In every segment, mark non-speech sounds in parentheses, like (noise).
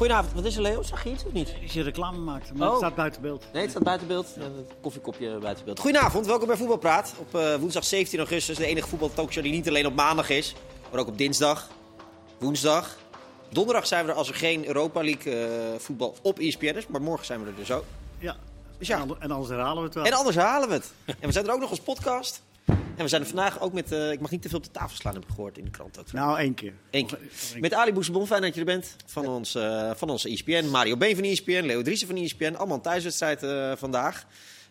Goedenavond, wat is er Leo? Zag je iets of niet? Als je reclame maakt, maar Oh. het staat buiten beeld. Nee, het staat buiten beeld. Ja, het koffiekopje buiten beeld. Goedenavond, welkom bij Voetbalpraat. Op eh, woensdag 17 augustus, de enige voetbaltalkshow die niet alleen op maandag is, maar ook op dinsdag, woensdag. Donderdag zijn we er als er geen Europa League eh, voetbal op ESPN is, maar morgen zijn we er dus ook. Ja. Dus ja. En, ander- en anders herhalen we het wel. En anders halen we het. En we zijn er ook nog als podcast. En we zijn er vandaag ook met, eh, ik mag niet te veel op de tafel slaan, heb ik gehoord in de krant ook. Nou, één keer. Eén keer. Met Ali Boesebon, fijn dat je er bent. Van, ons, eh, van onze ESPN. Mario Been van ESPN. Leo Driessen van ESPN. Allemaal een thuiswedstrijd eh, vandaag.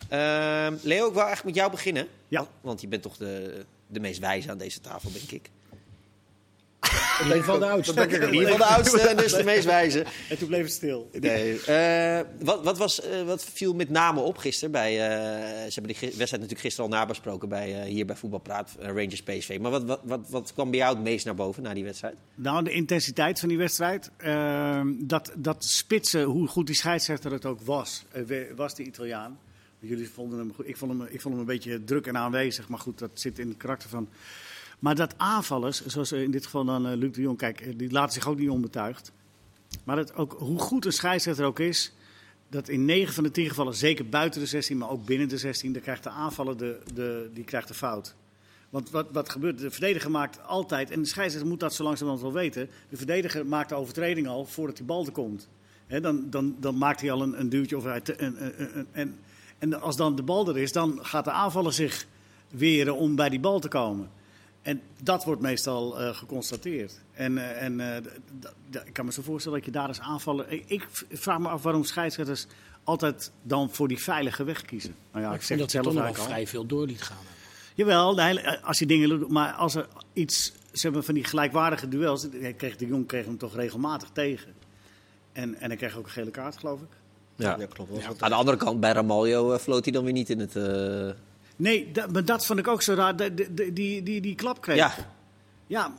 Ehm, Leo, ik wil eigenlijk met jou beginnen. Ja. Want, want je bent toch de, de meest wijze aan deze tafel, denk ik. In ieder geval de oudste. In ieder geval de (laughs) oudste en dus de meest wijze. En toen bleef het stil. Nee. eh, wat, wat, was, eh, wat viel met name op gisteren? Bij, eh, ze hebben de gi- wedstrijd natuurlijk gisteren al nabesproken bij, eh, hier bij Voetbalpraat, Rangers PSV. Maar wat, wat, wat, wat kwam bij jou het meest naar boven na die wedstrijd? Nou, de intensiteit van die wedstrijd. ehm, dat, dat spitsen, hoe goed die scheidsrechter het ook was, was die Italiaan. Jullie vonden hem goed. Ik vond hem, ik vond hem een beetje druk en aanwezig. Maar goed, dat zit in het karakter van. Maar dat aanvallers, zoals in dit geval dan eh, Luc de Jong, kijk, eh, die laten zich ook niet onbetuigd. Maar ook, hoe goed een scheidsrechter ook is, dat in 9 van de 10 gevallen, zeker buiten de 16, maar ook binnen de 16, dan krijgt de aanvaller de, de, die krijgt de fout. Want wat, wat gebeurt? De verdediger maakt altijd, en de scheidsrechter moet dat zo langzamerhand wel weten. De verdediger maakt de overtreding al voordat die bal er komt. Dan, dan, dan maakt hij al een, een duwtje of en, en als dan de bal er is, dan gaat de aanvaller zich weren om bij die bal te komen. En dat wordt meestal eh, geconstateerd. En, eh, en eh, ik kan me zo voorstellen dat je daar als aanvaller. Ik, ik vraag me af waarom scheidsrechters altijd dan voor die veilige weg kiezen. Nou ja, ik ik zeg het dat zelf ze toch nog wel eigenlijk al. vrij veel door liet gaan. Jawel, de hele- als je dingen doet, maar als er iets, ze hebben van die gelijkwaardige duels, kreeg de Jong kreeg hem toch regelmatig tegen. En, en hij kreeg ook een gele kaart, geloof ik. Ja. Ja, klopt. Wat- Aan de andere kant, bij Ramaljo floot hij dan weer niet in het... Nee, dat, maar dat vond ik ook zo raar, de, de, de- die, die, die klap kreeg. Ja. Ja,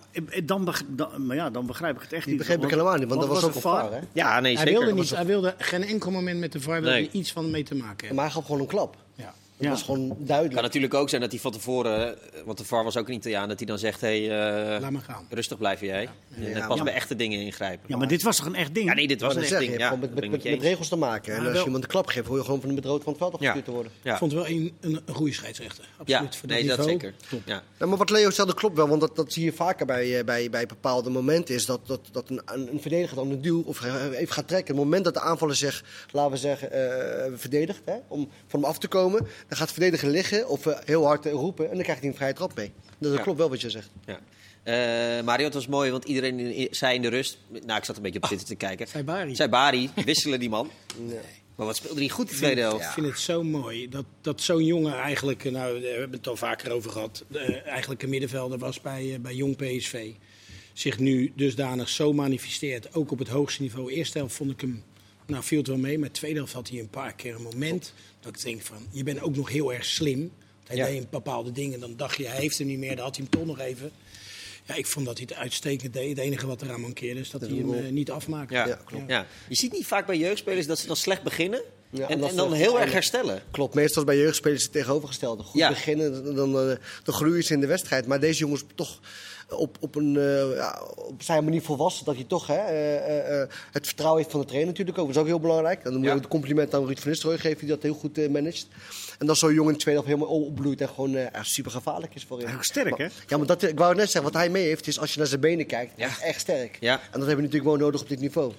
dan, beg- dan, maar ja, dan begrijp ik het echt Die niet. begreep ik helemaal niet, want dat was ook een een VAR. Ja, nee, Hij zeker. wilde, niet, was- hij wilde geen enkel moment met de VAR Nee. iets van mee te maken hebben. Maar hij gaf gewoon een klap. Ja. Dat Ja. was gewoon Het kan duidelijk. natuurlijk ook zijn dat hij van tevoren, eh, want de VAR was ook een Italiaan, dat hij dan zegt: hé, hey, Laat maar gaan. rustig blijven jij. En Ja, pas bij echte dingen ingrijpen. Ja, maar dit was toch een echt ding? Ja, nee, dit was een echt ding. je Ja, met, ik met, met regels te maken. En Ja, als je iemand een klap geeft, hoor je gewoon van met rood van het veld afgestuurd Ja. te worden. Ja. Ik vond het wel een, een, een goede scheidsrechter. Ja, Absoluut. voor nee, dat niveau. zeker. Ja. Ja, maar wat Leo stelde klopt wel, want dat, dat zie je vaker bij, eh, bij, bij bepaalde momenten. Is dat, dat, dat een, een, een verdediger dan een duw of eh, even gaat trekken. Het moment dat de aanvaller zich, laten we zeggen, eh, verdedigt, hè, om van hem af te komen. Dan gaat de verdediger liggen of eh, heel hard eh, roepen en dan krijgt hij een vrije trap mee. Dat Ja. klopt wel wat je zegt. Ja. Eh, Mario, het was mooi, want iedereen in- zei in de rust... Nou, ik zat een beetje op Twitter te kijken. Saibari. Saibari, wisselen die man. (laughs) Maar wat speelde hij goed de tweede helft. Ik vind het zo mooi dat, dat zo'n jongen eigenlijk, nou, we hebben het al vaker over gehad, eh, eigenlijk een middenvelder was bij, bij Jong PSV. Zich nu dusdanig zo manifesteert, ook op het hoogste niveau. Eerste helft vond ik hem, nou viel het wel mee, maar tweede helft had hij een paar keer een moment dat ik denk van, je bent ook nog heel erg slim. Hij Ja. deed bepaalde dingen, dan dacht je, hij heeft hem niet meer, dan had hij hem toch nog even. Ja, ik vond dat hij het uitstekend deed. Het enige wat eraan mankeerde is dat hij hem eh, niet afmaakte. Ja, Ja, klopt. Ja. Je ziet niet vaak bij jeugdspelers dat ze dan slecht beginnen Ja, en, dan heel erg en- herstellen. Klopt, meestal is bij jeugdspelers het tegenovergestelde. Goed Ja. beginnen, dan, dan, eh, dan groeien ze in de wedstrijd. Maar deze jongens toch op, op, een, eh, ja, op zijn manier volwassen. Dat hij toch hè, eh, eh, het vertrouwen heeft van de trainer natuurlijk ook. Dat is ook heel belangrijk. Dan moet je Ja. ook het compliment aan Ruud van Nistelrooy geven die dat heel goed managt. En dat zo'n jongen in de tweede helft helemaal opbloeit en gewoon super gevaarlijk is voor hem. Ook sterk, hè? Ja, maar dat, ik wou net zeggen, wat hij mee heeft is als je naar zijn benen kijkt, Ja. echt sterk. Ja. En dat hebben we natuurlijk wel nodig op dit niveau.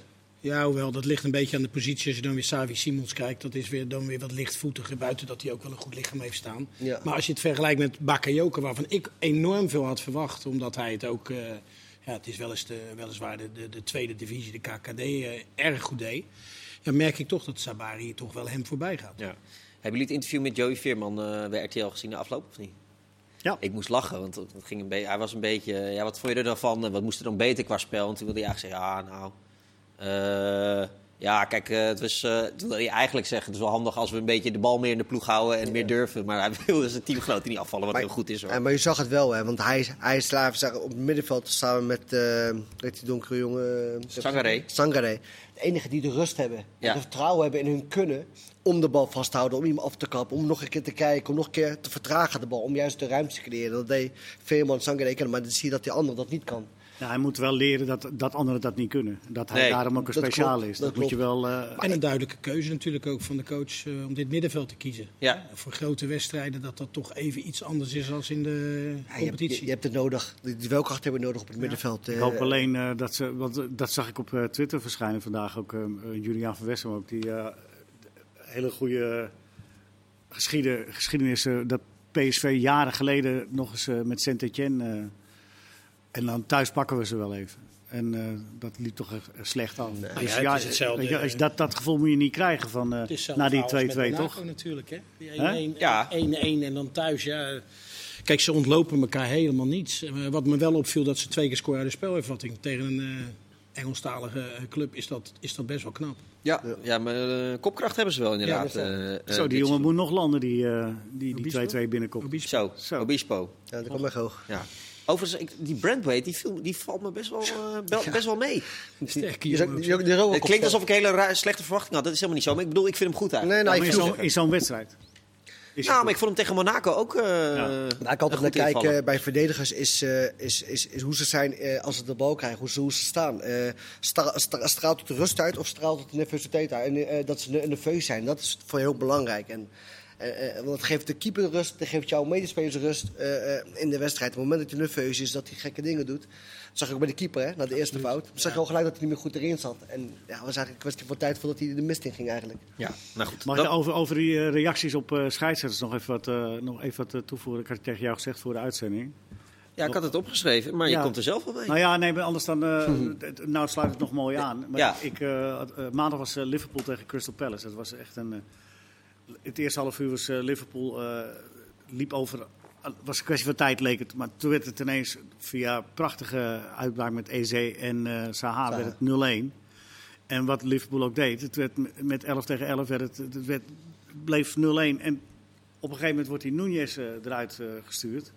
Ja, hoewel, dat ligt een beetje aan de positie. Als je dan weer Savi Simons kijkt, dat is weer, dan weer wat lichtvoetiger. Buiten dat hij ook wel een goed lichaam heeft staan. Ja. Maar als je het vergelijkt met Bakayoko, waarvan ik enorm veel had verwacht. Omdat hij het ook, eh, ja, het is wel eens de, weliswaar de, de, de tweede divisie, de KKD, eh, erg goed deed. Ja, merk ik toch dat Sabari toch wel hem voorbij gaat. Ja. Hebben jullie het interview met Joey Veerman eh, bij RTL gezien de afloop of niet? Ja. Ik moest lachen, want het ging een hij was een beetje... Ja, wat vond je er dan van? Wat moest er dan beter qua spel? En toen wilde hij eigenlijk zeggen, ja, nou... eh, ja, kijk, eh, het was, eh, wilde hij eigenlijk zeggen... het is wel handig als we een beetje de bal meer in de ploeg houden en meer durven. Maar hij (laughs) wilde zijn teamgenoten niet afvallen, wat Maar- heel goed is hoor. Maar je zag het wel, hè, want hij, hij is zeggen, op het middenveld samen met weet die donkere jongen. Sangaré. Sangaré. De enige die de rust hebben. Ja. En de vertrouwen hebben in hun kunnen om de bal vast te houden, om hem af te kappen, om nog een keer te kijken, om nog een keer te vertragen de bal, om juist de ruimte te creëren. Dat deed Veerman, Sangaré kennen, maar dan zie je dat die ander dat niet kan. Ja, hij moet wel leren dat, dat anderen dat niet kunnen. Dat hij Nee, daarom ook een speciaal klopt, is. Dat, dat moet je wel. eh, En een duidelijke keuze natuurlijk ook van de coach eh, om dit middenveld te kiezen. Ja. Voor grote wedstrijden dat dat toch even iets anders is dan in de Ja, je, hebt, je, competitie. je hebt het nodig. Die duelkracht hebben we nodig op het middenveld. ik eh. hoop alleen eh, dat ze. Want eh, dat zag ik op eh, Twitter verschijnen vandaag ook. eh, eh, Julian van Wessem ook. Die eh, hele goede geschieden, geschiedenis. eh, dat PSV jaren geleden nog eens eh, met Saint-Etienne. En dan thuis pakken we ze wel even. En eh, dat liep toch echt eh, slecht af. ja, het is hetzelfde, weet je, als je eh, dat, dat gevoel moet je niet krijgen van, eh, Het is na die 2-2, zelfs met Monaco toch? natuurlijk, hè? Die Hè? 1-1 Ja. 1-1 en dan thuis, ja. Kijk, ze ontlopen elkaar helemaal niets. Wat me wel opviel, dat ze twee keer scoren uit de spelervatting. Tegen een eh, Engelstalige club is dat, is dat best wel knap. Ja, ja maar kopkracht hebben ze wel inderdaad. Ja, Zo, die jongen moet nog landen die eh, die die? 2-2 binnenkomt. Obispo. Zo, Zo. Obispo. Ja, dat komt echt hoog. Ja. Overigens, ik, die Brandweight, die, viel- die valt me best wel, eh, bel- best wel mee. Die- die Het klinkt alsof ik hele ra- slechte verwachtingen had. Dat is helemaal niet zo. Maar ik bedoel, ik vind hem goed eigenlijk. Nee, nou, Maar ik in zo'n- in zo'n wedstrijd. Is nou, maar ik vond hem tegen Monaco ook eh Ja. Waar ik een altijd naar kijk invallen. eh, bij verdedigers is, eh, is, is, is hoe ze zijn eh, als ze de bal krijgen, hoe ze, hoe ze staan. Eh, stra- stra- straalt het de rust uit of straalt het de nervositeit uit? En eh, dat ze ne- nerveus zijn, dat is voor je heel belangrijk. En, want het geeft de keeper rust, dat geeft jouw medespelers rust eh, eh, in de wedstrijd. Op het moment dat je nerveus is, dat hij gekke dingen doet. Dat zag ik ook bij de keeper, hè, na de eerste fout. Dan zag je al gelijk dat hij niet meer goed erin zat. En ja, was eigenlijk een kwestie van tijd voordat hij de mist in ging eigenlijk. Ja, nou goed. Mag Dan- ik over, over die eh, reacties op eh scheidsrechters nog even wat, eh, nog even wat eh, toevoegen? Ik had het tegen jou gezegd voor de uitzending. ja, ik had het opgeschreven, maar je komt er zelf wel mee. Nou ja, nee, maar anders dan. eh, (laughs) het- nou, sluit het nog mooi aan. Maar Ja. ik, eh, eh, maandag was eh, Liverpool tegen Crystal Palace. Dat was echt een. Eh, het eerste half uur was eh, Liverpool. eh, liep over. Het was een kwestie van tijd, leek het. Maar toen werd het ineens via prachtige uitbraak met Eze en eh Saha werd het 0-1. En wat Liverpool ook deed, het werd met 11 tegen 11 werd het, het werd, bleef 0-1. En op een gegeven moment wordt die Nunez eh, eruit eh, gestuurd.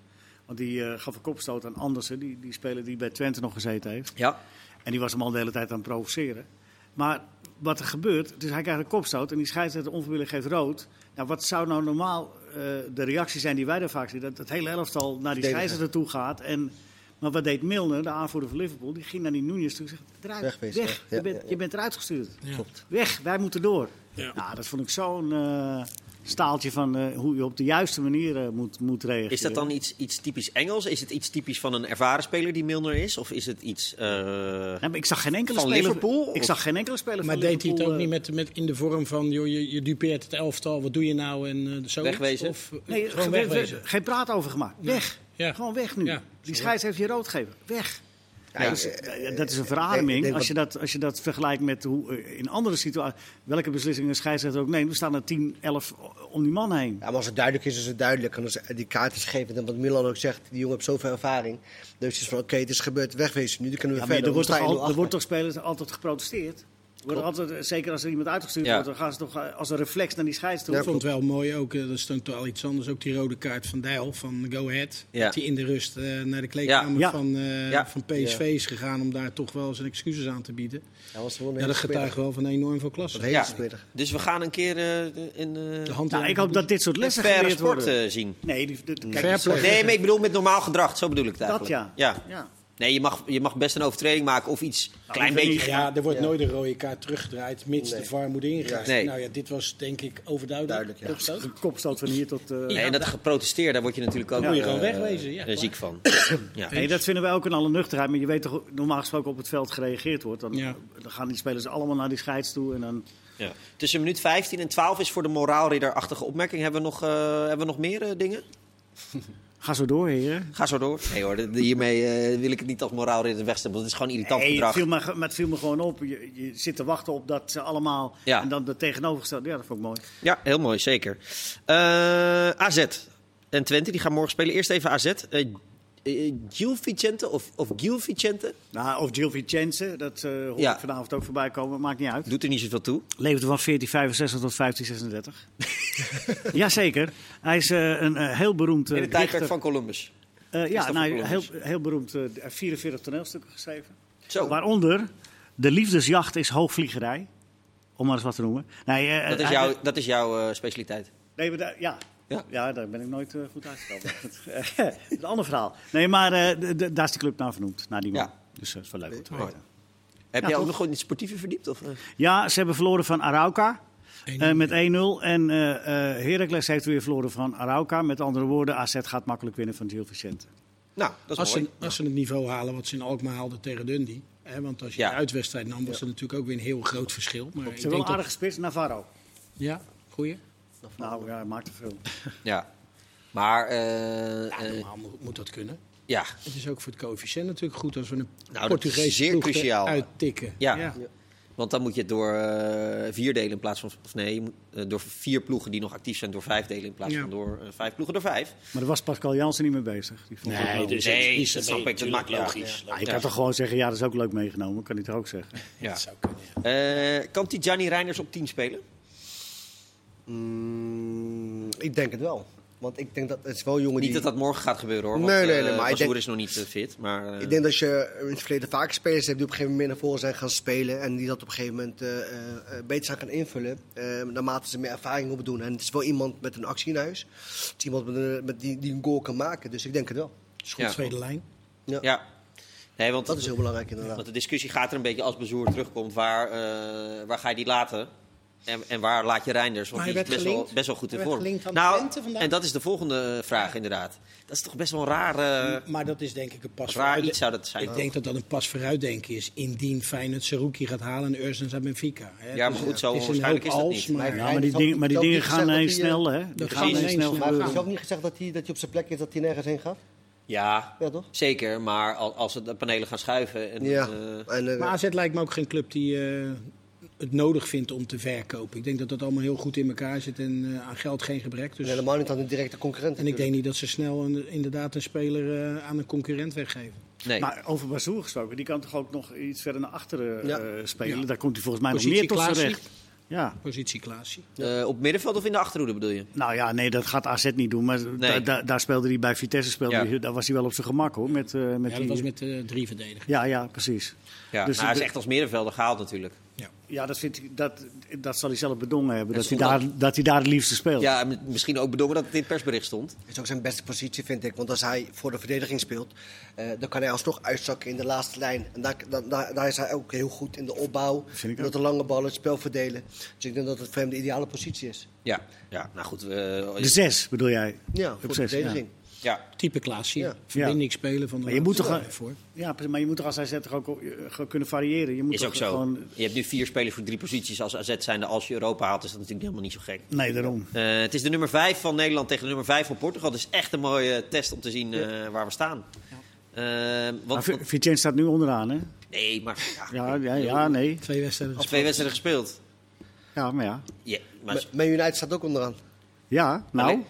Want die eh, gaf een kopstoot aan Andersen, die, die speler die bij Twente nog gezeten heeft. Ja, En die was hem al de hele tijd aan het provoceren. Maar wat er gebeurt, dus hij krijgt een kopstoot en die scheidsrechter onverwillig geeft rood. Nou, wat zou nou normaal eh, de reactie zijn die wij daar vaak zien? Dat het hele elftal naar die scheidsrechter toe gaat. En, maar wat deed Milner, de aanvoerder van Liverpool? Die ging naar die Nunez toe en zegt, eruit, weg, ja. je, bent, Ja, ja. je bent eruit gestuurd. Klopt. Weg, wij moeten door. Ja. Nou, dat vond ik zo'n eh, staaltje van eh, hoe je op de juiste manier eh, moet, moet reageren. is dat dan iets, iets typisch Engels? Is het iets typisch van een ervaren speler die Milner is? Of is het iets... eh, Nee, maar ik zag geen enkele Van speler. Liverpool, Ik of- zag geen enkele speler Maar van deed hij het ook niet met, met, in de vorm van, joh, je, je dupeert het elftal, wat doe je nou en eh zo? Wegwezen? Of Nee, gewoon ge- wegwezen? Geen praat over gemaakt. Weg. Ja. Gewoon weg nu. Ja. Die scheids heeft je rood gegeven. Weg. Ja. Dus, eh, dat is een verademing. Als je, dat, als je dat vergelijkt met hoe eh, in andere situaties, welke beslissingen een scheidsrechter ook neemt, we staan er 10, 11 om die man heen. Ja, maar als het duidelijk is, is het duidelijk. En als die kaart is gegeven, en wat Milan ook zegt, die jongen heeft zoveel ervaring. Dus het is van, oké, het is gebeurd, wegwezen. Nu kunnen we Ja, verder. er, wordt al, er 0-8. wordt toch spelers altijd geprotesteerd? Er wordt altijd, eh, zeker als er iemand uitgestuurd Ja. wordt, dan gaan ze toch eh, als een reflex naar die scheids toe. Ja, Ik vond het wel mooi ook, eh, dat stond al iets anders, ook die rode kaart van Dijl van Go Ahead. Ja. Dat hij in de rust eh, naar de kleedkamer Ja. Van, eh, Ja. van PSV is gegaan om daar toch wel zijn excuses aan te bieden. Ja, was Ja, dat getuigt wel van enorm veel klasse. Ja. Dus we gaan een keer eh, in De hand Nou, ik hoop dat dit soort lessen geleerd sport worden. eh, zien. Nee, die, de, kijk, Fair play. Nee, maar ik bedoel met normaal gedrag. Zo bedoel ik het dat eigenlijk. ja. ja. ja. Nee, je mag, je mag best een overtreding maken of iets klein hoeft er beetje. niet. Ja, er wordt Ja. nooit een rode kaart teruggedraaid, mits Nee. de VAR moet ingrijpen. Nee. Nou ja, dit was denk ik overduidelijk. Duidelijk, ja. Kopstoot. Een kopstoot van hier tot... eh, Nee, en dat geprotesteerd, daar word je natuurlijk ook Ja, moet je eh, gewoon wegwezen, ja, klaar. ziek van. (coughs) ja. Nee, dat vinden wij ook in alle nuchterheid. Maar je weet toch, normaal gesproken op het veld gereageerd wordt. Dan, Ja. dan gaan die spelers allemaal naar die scheids toe. En dan, Ja. Tussen minuut 15 en 12 is voor de moraalridderachtige opmerking. Hebben we nog, eh, hebben we nog meer eh, dingen? (laughs) ga zo door, heren. Ga zo door. Nee hoor, hiermee eh, wil ik het niet als moraalridder wegstellen. Want het is gewoon irritant Nee, het, gedrag. viel me, ge- maar het viel me gewoon op. Je, je zit te wachten op dat ze allemaal... Ja. En dan de tegenovergestelde. Ja, dat vond ik mooi. Ja, heel mooi, zeker. Eh, AZ en Twente, die gaan morgen spelen. Eerst even AZ. Eh eh, Gil Vicente of, of Gil Vicente, Nou, of Gil Vicenze, dat eh hoor Ja. ik vanavond ook voorbij komen. Maakt niet uit. doet er niet zoveel toe. Leefde van 1465 tot 1536. (laughs) Jazeker. Hij is eh, een eh, heel beroemd In eh de tijdperk van Columbus. Eh, ja, nou, heel, Columbus. heel beroemd. eh, hij heeft 44 toneelstukken geschreven. Zo, Waaronder De liefdesjacht is hoogvliegerij. Om maar eens wat te noemen. Nee, eh, dat is, jouw, dat is jouw eh, specialiteit. Nee, maar ja. Ja? Ja? daar ben ik nooit eh, goed uitgekomen. (laughs) een ander verhaal. Nee, maar eh, daar is die club naar vernoemd. Naar die man. Ja. Dus dat is wel leuk om te Mooi. weten. Heb Ja, jij ook nog gewoon in het sportieve verdiept? Of, eh? Ja, ze hebben verloren van Arauca. 1-0. eh, met 1-0. En eh eh, Heracles heeft weer verloren van Arauca. Met andere woorden, AZ gaat makkelijk winnen van Gil Vicente. Nou, dat is Als mooi. ze, als ze het niveau halen wat ze in Alkmaar haalden tegen Dundee. Hè, want als je Ja. de uitwedstrijd nam, was er natuurlijk ook weer een heel groot verschil. Maar Ze ik hebben wel dat, aardige spits, Navarro. Ja, goeie. Nou ja, hij maakt er veel. (laughs) Ja. Maar, eh, Ja, eh, normaal moet, moet dat kunnen. ja. Het is ook voor het coëfficiënt natuurlijk goed als we een dat is Portugese zeer ploeg cruciaal. uittikken. Ja. Want dan moet je het door eh, vier delen in plaats van... Of nee, je moet, door vier ploegen die nog actief zijn door vijf delen in plaats Ja. van door vijf ploegen door vijf. Maar daar was Pascal Jansen niet mee bezig. Die vond het wel- dus Nee, is- dat snap ik, dat maakt- ja, logisch. Ja, je Ja. kan toch gewoon zeggen, ja, dat is ook leuk meegenomen. Kan hij toch ook zeggen. Ja. Dat zou kunnen, ja. Eh, kan Tijani Reiners op 10 spelen? Mm, ik denk het wel. Want ik denk dat het is wel een jongen Niet die... dat dat morgen gaat gebeuren hoor. Want, Nee, nee, nee, eh, maar ik denk- is nog niet eh, fit. Maar, eh, Ik denk dat je in het verleden vaker spelers hebt die op een gegeven moment meer naar voren zijn gaan spelen. En die dat op een gegeven moment eh, eh, eh, beter zijn gaan invullen. eh, naarmate ze meer ervaring op doen. En het is wel iemand met een actie in huis. Het is iemand met een, met die, die een goal kan maken. Dus ik denk het wel. Het is goed Ja. tweede lijn. ja. Nee, want, Dat is heel belangrijk inderdaad. want de discussie gaat er een beetje als Bezoer terugkomt. Waar, eh, waar ga je die laten? En, en waar laat je Reinders? Want Maar die hij is best werd wel, best wel goed in vorm. Nou, en dat is de volgende vraag inderdaad. Dat is toch best wel een raar, eh, maar dat is denk ik een pas raar vooruit- iets zou dat zijn. Ik denk dat dat een pas vooruitdenken is. Indien Feyenoord Saruki gaat halen en Ursens uit Benfica. Hè. Ja, maar goed, zo een waarschijnlijk is dat als, niet. Maar, Ja, die, dingen, maar die dingen niet gaan ineens snel, hè? Die dat gaan ineens snel. Maar heeft zelf niet gezegd dat hij, dat hij op zijn plek is, dat hij nergens heen gaat? Ja, Ja, toch? zeker. Maar al- als ze de panelen gaan schuiven... En, Ja. eh, En, eh, maar AZ lijkt me ook geen club die eh, het nodig vindt om te verkopen. Ik denk dat dat allemaal heel goed in elkaar zit en eh, aan geld geen gebrek. Dus... helemaal niet aan de directe concurrent. En ik denk niet dat ze snel een- inderdaad een speler eh, aan een concurrent weggeven. nee. Maar over Bazoer gesproken, die kan toch ook nog iets verder naar achteren eh, Ja. spelen? Ja. Daar komt hij volgens mij nog meer tot Klaasie. terecht. Ja, Positie Klaasje. Eh, op middenveld of in de achterhoede bedoel je? nou ja, nee, dat gaat AZ niet doen. Maar da- da- daar speelde hij bij Vitesse, speelde Ja. hij, daar was hij wel op zijn gemak hoor. Met, eh, met Ja, die, dat was met eh, drie verdedigers. ja, ja, precies. Ja, Dus nou, hij is echt als middenvelder gehaald natuurlijk. Ja, dat, vindt dat, dat zal hij zelf bedongen hebben. En Dat hij, daar, dat hij daar het liefste speelt. Ja, en misschien ook bedongen dat het in het persbericht stond. Dat is ook zijn beste positie, vind ik. Want als hij voor de verdediging speelt, eh, dan kan hij alsnog uitzakken in de laatste lijn. En daar, daar, daar, daar is hij ook heel goed in de opbouw. Ook. de lange ballen, het spel verdelen. Dus ik denk dat het voor hem de ideale positie is. Ja, ja nou goed. eh, De zes bedoel jij? Ja, Op voor de zes, verdediging. ja. Type Klaasje. Ja. Verbinding spelen van de Maar je moet toch- voor. Ja, maar je moet toch als AZ toch ook eh, kunnen variëren? Je moet Is toch ook zo. Gewoon, Je hebt nu vier spelers voor drie posities. Als AZ zijnde, als je Europa haalt, is dat natuurlijk helemaal niet zo gek. nee, daarom. Eh, het is de nummer 5 van Nederland tegen de nummer 5 van Portugal. Dus echt een mooie test om te zien eh, waar we staan. Maar want, Vi- want- Vicente staat nu onderaan, hè? nee, maar ja, Ja, ja, ja nee. Twee wedstrijden. al twee wedstrijden gespeeld. Ja, maar ja. Ja, maar, Ma- Man United staat ook onderaan. Ja, nou.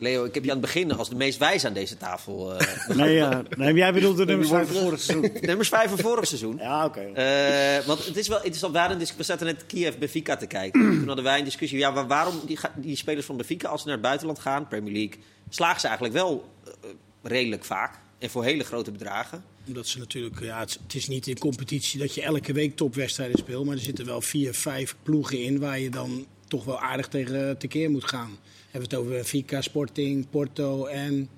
Leo, ik heb je aan het begin als de meest wijze aan deze tafel. eh, (laughs) Nee, ja. nee, jij bedoelt de nummers van vorig seizoen. (laughs) nummers 5 van vorig seizoen. Ja, oké. Eh, want het is wel interessant. We, hadden we zaten net Kiev Benfica te kijken. (clears throat) Toen hadden wij een discussie. Ja, maar waarom die, die spelers van Benfica, als ze naar het buitenland gaan, Premier League, slagen ze eigenlijk wel eh, redelijk vaak. En voor hele grote bedragen. Omdat ze natuurlijk, ja, het, het is niet in competitie dat je elke week topwedstrijden speelt. Maar er zitten wel vier, vijf ploegen in waar je dan toch wel aardig tegen tekeer moet gaan. Hebben we het over Benfica, Sporting, Porto en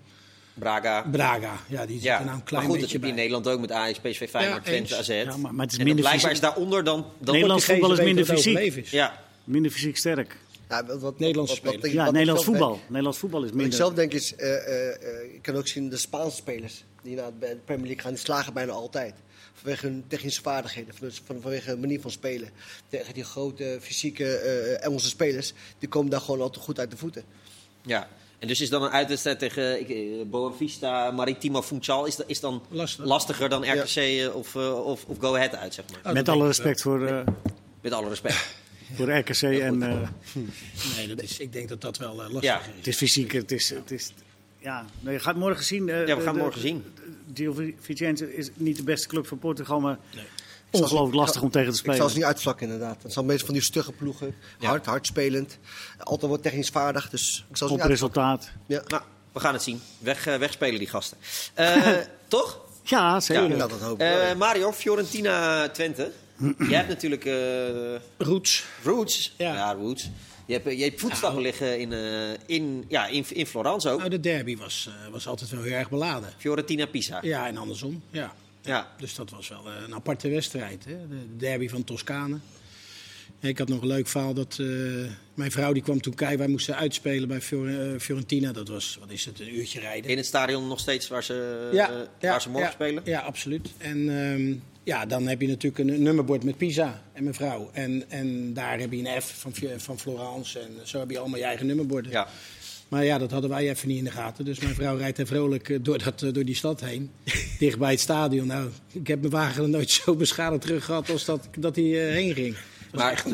Braga. Braga. Ja, die zitten Ja, nou een maar klein goed, dat heb je in bij. Nederland ook met Ajax, PSV, Feyenoord. Twente, AZ. Ja, maar- maar het is en minder blijkbaar fysiek. is daaronder dan... dan Nederlands voetbal is minder fysiek. is. Ja, Minder fysiek sterk. Ja, wat, wat, Nederlandse wat-. Ja, wat ik Nederlands zelf voetbal. denk- Nederlands voetbal is Wat ik minder. zelf denk is, eh, eh, eh, je kan ook zien de Spaanse spelers die naar de Premier League gaan, die slagen bijna altijd. Vanwege hun technische vaardigheden, van- van- vanwege hun manier van spelen. Tegen die grote fysieke eh, Engelse spelers, die komen daar gewoon altijd goed uit de voeten. ja. En dus is dan een uitwedstrijd tegen ik, eh, Boavista, Maritimo Funchal... Is, is dan Lastig. lastiger dan RKC eh, of, of, of Go Ahead uit, zeg maar. Oh, Met alle respect voor, eh, Met alle respect. voor RKC. En, eh, (laughs) (laughs) Nee, dat is, ik denk dat dat wel eh, lastig Ja. is. het is fysiek. Het is, het is, ja, nee, je gaat morgen zien. eh, Ja, we gaan de- morgen zien. Gil Vicente is niet de beste club van Portugal, maar Nee. ongelooflijk lastig om tegen te Ik zal spelen. ze niet uitvlakken inderdaad. Het zijn meestal van die stugge ploegen, Ja. hard, hard spelend. Altijd wat technisch vaardig, dus ik zal ze Op niet uitvlakken. resultaat. Ja. Nou, we gaan het zien. Weg, eh, wegspelen die gasten. Eh, (laughs) toch? Ja, zeker. Ja, dat hoop ik Eh. Mario, Fiorentina, Twente. Jij hebt natuurlijk eh, Roots. roots. Ja. Ja, roots. Je hebt, je hebt voetstappen liggen in, eh, in, ja, in, in Florence ook. Nou, de derby was, eh, was altijd wel heel erg beladen. Fiorentina, Pisa. Ja, en andersom. Ja. Ja. Dus dat was wel eh, een aparte wedstrijd. Hè? De derby van Toscane. Ik had nog een leuk verhaal dat eh, mijn vrouw die kwam toen kijken. Wij moesten uitspelen bij Fior- eh, Fiorentina. Dat was, wat is het, een uurtje rijden. In het stadion nog steeds waar ze, eh, waar ze morgen ja, spelen? Ja, absoluut. En ehm, ja, dan heb je natuurlijk een, nummerbord met Pisa en mijn vrouw. En, en daar heb je een F van, van Florence. En zo heb je allemaal je eigen nummerborden. Ja. Maar ja, dat hadden wij even niet in de gaten. Dus mijn vrouw rijdt er vrolijk eh, door, dat, eh, door die stad heen. (laughs) dicht bij het stadion. Nou, ik heb mijn wagen er nooit zo beschadigd terug gehad als dat, dat hij eh, heen ging. Dat Maar- echt,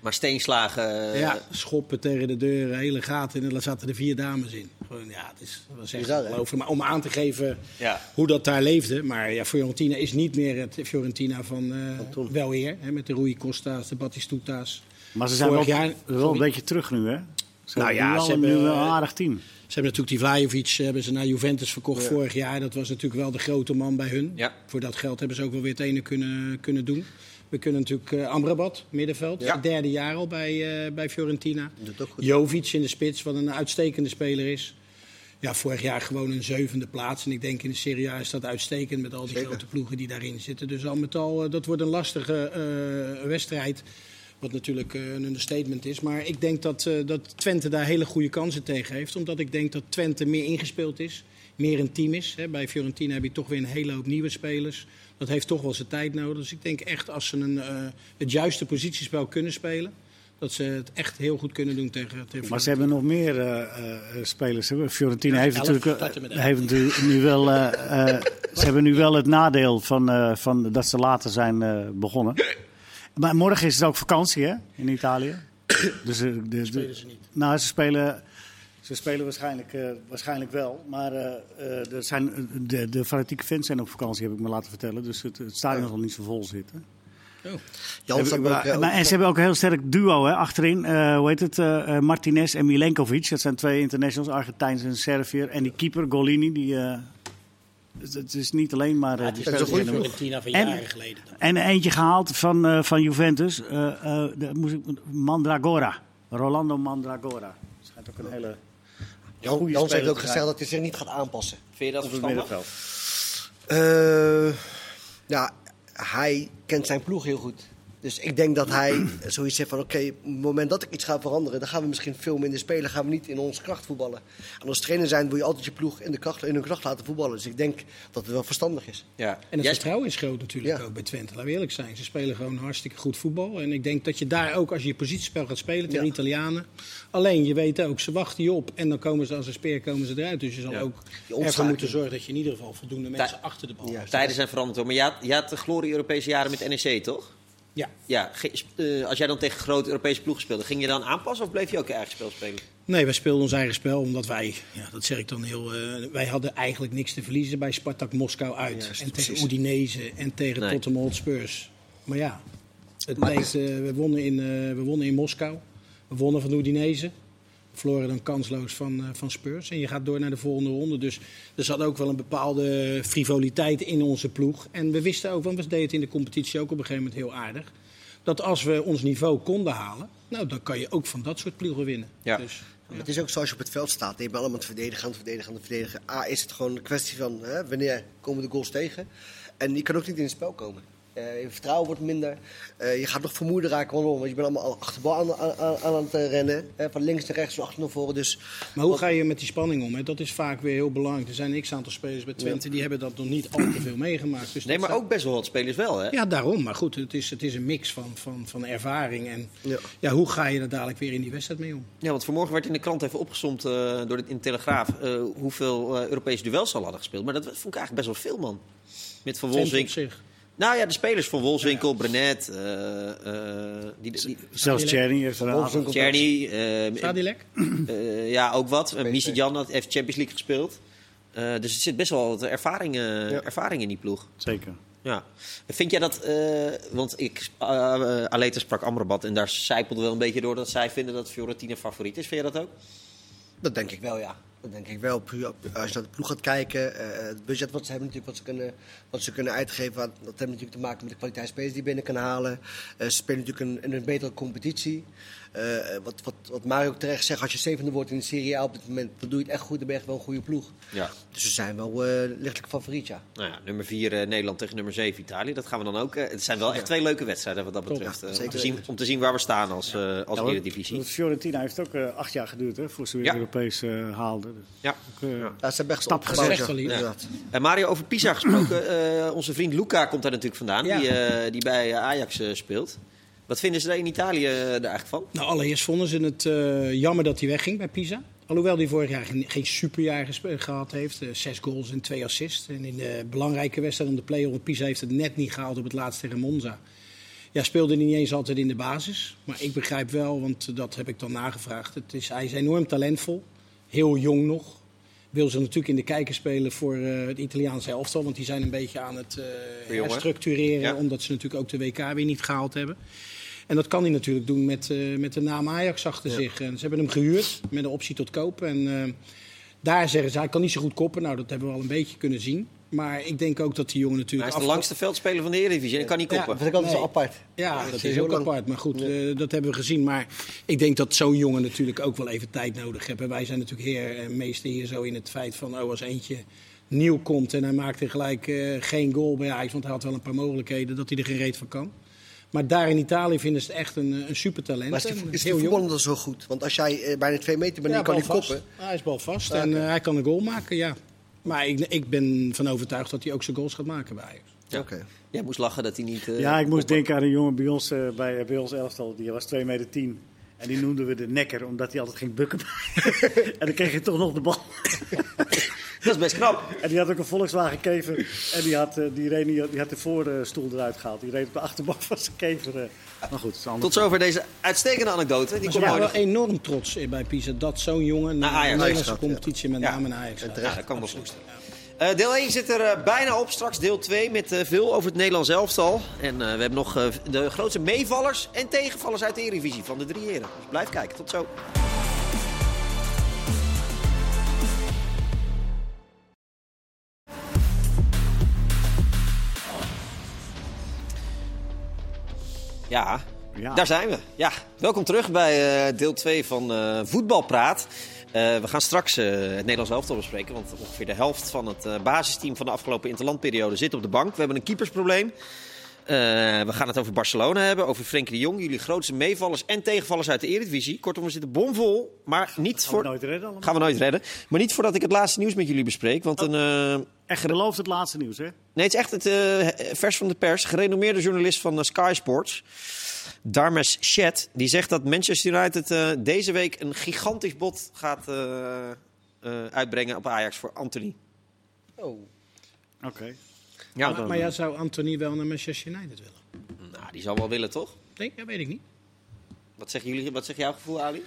Maar steenslagen... eh, ja, schoppen tegen de deur, hele gaten. En daar zaten er vier dames in. Gewoon, ja, het is, dat was echt. Maar om aan te geven Ja. hoe dat daar leefde. Maar ja, Fiorentina is niet meer het Fiorentina van, eh wel eer. Hè, met de Rui Costa's, de Battistuta's. Maar ze zijn wel, jaar- wel een beetje terug nu, hè? Ze Nou ja, wel ze hebben, nu wel een eh, aardig team. Ze hebben natuurlijk die Vlajovic hebben ze naar Juventus verkocht vorig jaar. Dat was natuurlijk wel de grote man bij hun. Ja. Voor dat geld hebben ze ook wel weer het ene kunnen, kunnen doen. We kunnen natuurlijk eh, Amrabat, middenveld. Ja. Derde jaar al bij, eh, bij Fiorentina. Doet ook goed. Jovic in de spits, wat een uitstekende speler is. Ja, vorig jaar gewoon een zevende plaats. En ik denk in de Serie A is dat uitstekend met al die Zeker. grote ploegen die daarin zitten. Dus al met al, eh, dat wordt een lastige wedstrijd. Wat natuurlijk een understatement is. Maar ik denk dat, eh, dat Twente daar hele goede kansen tegen heeft. Omdat ik denk dat Twente meer ingespeeld is. Meer een team is. Hè. Bij Fiorentina heb je toch weer een hele hoop nieuwe spelers. Dat heeft toch wel zijn tijd nodig. Dus ik denk echt als ze een, eh, het juiste positiespel kunnen spelen. Dat ze het echt heel goed kunnen doen tegen, tegen Maar ze hebben nog meer eh, eh, spelers. hè. Fiorentina Ja, heeft elf, natuurlijk, heeft natuurlijk nu wel. eh, eh, ze hebben nu wel het nadeel van, eh, van dat ze later zijn eh, begonnen. Maar morgen is het ook vakantie, hè? In Italië. Dus de, de- spelen ze niet. Nou, ze spelen. Ze spelen waarschijnlijk, eh, waarschijnlijk wel. Maar eh, eh, er zijn, de, de fanatieke fans zijn op vakantie, heb ik me laten vertellen. Dus het, het stadion zal niet zo vol zitten. Jan staat ook, ook- Maar- en ze hebben ook een heel sterk duo hè, achterin. Eh, hoe heet het? eh, eh, Martinez en Milenkovic. Dat zijn twee internationals, Argentijns en Serviër. En die keeper, Golini, die... eh, het, het is niet alleen maar... eh, die Het is een goede van En- jaren geleden. dan. En eentje gehaald van, eh, van Juventus. eh eh, de, moest ik, Mandragora. Rolando Mandragora. Schijnt ook een hele... Jan, goede Jans heeft ook zijn. dat hij zich niet gaat aanpassen. Vind je dat verstandig? Eh, ja, hij kent zijn ploeg heel goed. Dus ik denk dat hij zoiets zegt van... oké, op het moment dat ik iets ga veranderen... dan gaan we misschien veel minder spelen. gaan we niet in onze kracht voetballen. En als trainer zijn wil je altijd je ploeg in, de kracht, in hun kracht laten voetballen. Dus ik denk dat het wel verstandig is. Ja. En het Jij- vertrouwen is groot natuurlijk Ja. ook bij Twente. Laten we eerlijk zijn. Ze spelen gewoon hartstikke goed voetbal. En ik denk dat je daar ook, als je je positiespel gaat spelen tegen Ja. Italianen. Alleen, je weet ook, ze wachten je op. En dan komen ze als een speer komen ze eruit. Dus je zal Ja. ook ervoor moeten zorgen dat je in ieder geval voldoende mensen achter de bal Ja. hebt. Tijden zijn veranderd hoor. Maar je had, je had de glorie Europese jaren met NEC, toch? Ja. Ja. eh, als jij dan tegen grote Europese ploegen speelde, ging je dan aanpassen of bleef je ook je eigen spel spelen? Nee, wij speelden ons eigen spel. Omdat wij, ja, dat zeg ik dan heel... eh, wij hadden eigenlijk niks te verliezen bij Spartak Moskou uit. En tegen. Udinese en tegen Nee. Tottenham Hotspurs. Maar ja, het Maar- eh, we, wonnen in, we wonnen in Moskou. We wonnen van Udinese. Verloren dan kansloos van, eh, van Spurs. En je gaat door naar de volgende ronde. Dus er zat ook wel een bepaalde frivoliteit in onze ploeg. En we wisten ook, want we deden het in de competitie ook op een gegeven moment heel aardig. Dat als we ons niveau konden halen, nou, dan kan je ook van dat soort ploegen winnen. Ja. Dus, Het is ook zoals je op het veld staat. Je bent allemaal het verdedigen, aan het verdedigen, aan het verdedigen. A, is het gewoon een kwestie van hè, wanneer komen de goals tegen. En je kan ook niet in het spel komen. Eh, je vertrouwen wordt minder. Eh, je gaat nog vermoeider raken. Want je bent allemaal achter de bal aan, aan, aan, aan het eh, rennen. Hè, van links naar rechts, van achter naar voren. Dus Maar hoe ga je met die spanning om? Hè? Dat is vaak weer heel belangrijk. Er zijn een x-aantal spelers bij Twente die hebben dat nog niet al te veel meegemaakt. Dus Nee, maar ook best wel wat spelers wel, hè? Ja, daarom. Maar goed, het is, het is een mix van, van, van ervaring. En ja. Ja. hoe ga je er dadelijk weer in die wedstrijd mee om? Ja, want vanmorgen werd in de krant even opgesomd eh, door de, in de Telegraaf hoeveel Europese duels ze al hadden gespeeld. Maar dat vond ik eigenlijk best wel veel, man. Met Van Wolfswinkel. Nou ja, de spelers van Wolfswinkel, Brenet, eh, eh, die, die, Zelfs Cherny heeft er een Czerny, eh, Sadilek? eh, ja, ook wat. Uh, Jan had heeft Champions League gespeeld. Eh, dus er zit best wel wat ervaring, Ja. ervaring in die ploeg. Zeker. Ja. Vind jij dat, eh, want ik, uh, Aleta sprak Amrabat en daar zijpelde wel een beetje door dat zij vinden dat Fiorentina favoriet is. Vind jij dat ook? dat denk ik wel, ja. Dat denk ik wel. Als je naar de ploeg gaat kijken, eh, het budget wat ze hebben natuurlijk, wat ze kunnen, wat ze kunnen uitgeven, wat- dat heeft natuurlijk te maken met de kwaliteit spelers die binnen kan halen. Eh, ze spelen natuurlijk een, in een betere competitie. Eh, wat, wat, wat Mario ook terecht zegt, als je zevende wordt in de Serie A op dit moment, dan doe je het echt goed, dan ben je echt wel een goede ploeg. Ja. Dus ze zijn wel eh, lichtelijk favoriet, ja. Nou ja, nummer 4 Nederland tegen nummer 7 Italië. Dat gaan we dan ook. eh, het zijn wel echt twee leuke wedstrijden wat dat betreft. Ja, eh, om, te zien, om te zien waar we staan als, eh als Ja, want- Eredivisie. Fiorentina heeft ook eh, acht jaar geduurd hè, voor ze weer Ja. Europees eh, haalden. Dus Ja. eh, Ja. Ja, ze hebben echt Stap gezet. En Mario, over Pisa gesproken. eh, onze vriend Luca komt daar natuurlijk vandaan. Ja. Die, eh, die bij Ajax eh, speelt. Wat vinden ze daar in Italië eh, er eigenlijk van? Nou, allereerst vonden ze het eh, jammer dat hij wegging bij Pisa. Alhoewel hij vorig jaar geen, superjaar gehad heeft. Eh, zes goals en twee assists. En in de belangrijke wedstrijd om de play-off met Pisa heeft het net niet gehaald op het laatste tegen Monza. Ja, speelde hij niet eens altijd in de basis. Maar ik begrijp wel, want dat heb ik dan nagevraagd. Het is, hij is enorm talentvol. Heel jong nog. Wil ze natuurlijk in de kijker spelen voor eh, het Italiaanse elftal. Want die zijn een beetje aan het jongen. herstructureren. Ja. Omdat ze natuurlijk ook de WK weer niet gehaald hebben. En dat kan hij natuurlijk doen met, eh, met de naam Ajax achter zich. En ze hebben hem gehuurd met een optie tot koop. En daar zeggen ze, hij kan niet zo goed koppen. Nou, dat hebben we al een beetje kunnen zien. Maar ik denk ook dat die jongen Hij natuurlijk... is de langste veldspeler van de Eredivisie en kan niet Ja. koppen. Dat vind ik altijd Nee. zo apart. Ja, Dat dat is is heel ook lang. apart. Maar goed, eh, dat hebben we gezien. Maar ik denk dat zo'n jongen natuurlijk ook wel even tijd nodig heeft. En wij zijn natuurlijk heer en meester hier zo in het feit van... Oh, als eentje nieuw komt en hij maakt er gelijk eh, geen goal bij Ajax... want hij had wel een paar mogelijkheden dat hij er geen reet van kan. Maar daar in Italië vinden ze het echt een, een supertalent. Maar is die, En is die voetballer dan zo goed? Want als jij eh, bijna twee meter bent, Ja, dan kan hij koppen. Hij is balvast Ja, en oké. eh, hij kan een goal maken, ja. Maar ik, ik ben van overtuigd dat hij ook zijn goals gaat maken bij Ajax. Ja. Oké. Jij moest lachen dat hij niet... eh, ja, ik moest denken aan een jongen bij ons, eh, bij, bij ons elftal. Die was 2 meter 10. En die noemden we de nekker, omdat hij altijd ging bukken. (laughs) en dan kreeg je toch nog de bal. (laughs) Dat is best knap. En die had ook een Volkswagen kever. En die had, eh, die, reed, die had de voorstoel eruit gehaald. Die reed op de achterbank van zijn kever. Eh. Maar goed. Komt zover deze uitstekende anekdote. Die Maar komt ze waren mooi wel enorm trots in bij Pisa dat zo'n jongen Naar de Nederlandse ja. competitie met Ja. name naar Ajax. Ja, dat kan voorstellen. Eh, deel 1 zit er eh, bijna op. Straks deel 2 met eh, veel over het Nederlands elftal. En eh, we hebben nog eh, de grootste meevallers en tegenvallers uit de Eredivisie van de drie heren. Dus blijf kijken. Tot zo. Ja, Ja. daar zijn we. Ja, welkom terug bij eh, deel 2 van eh, Voetbalpraat. Eh, we gaan straks het Nederlands elftal bespreken. Want ongeveer de helft van het basisteam van de afgelopen interlandperiode zit op de bank. We hebben een keepersprobleem. Eh, we gaan het over Barcelona hebben, over Frenkie de Jong. Jullie grootste meevallers en tegenvallers uit de Eredivisie. Kortom, we zitten bomvol. Maar niet Gaan we nooit redden allemaal. Gaan we nooit redden. Maar niet voordat ik het laatste nieuws met jullie bespreek. Want een... eh, Echt beloofd het laatste nieuws, hè? Nee, het is echt het eh, vers van de pers. Gerenommeerde journalist van Sky Sports, Darmes Chet, die zegt dat Manchester United eh, deze week een gigantisch bod gaat eh, eh, uitbrengen op Ajax voor Anthony. Oh. Oké. Ja, maar, maar ja, zou Anthony wel naar Manchester United willen? nou, die zal wel willen, toch? Denk, ja, weet ik niet. Wat zeggen jullie? Wat zegt jouw gevoel, Ali?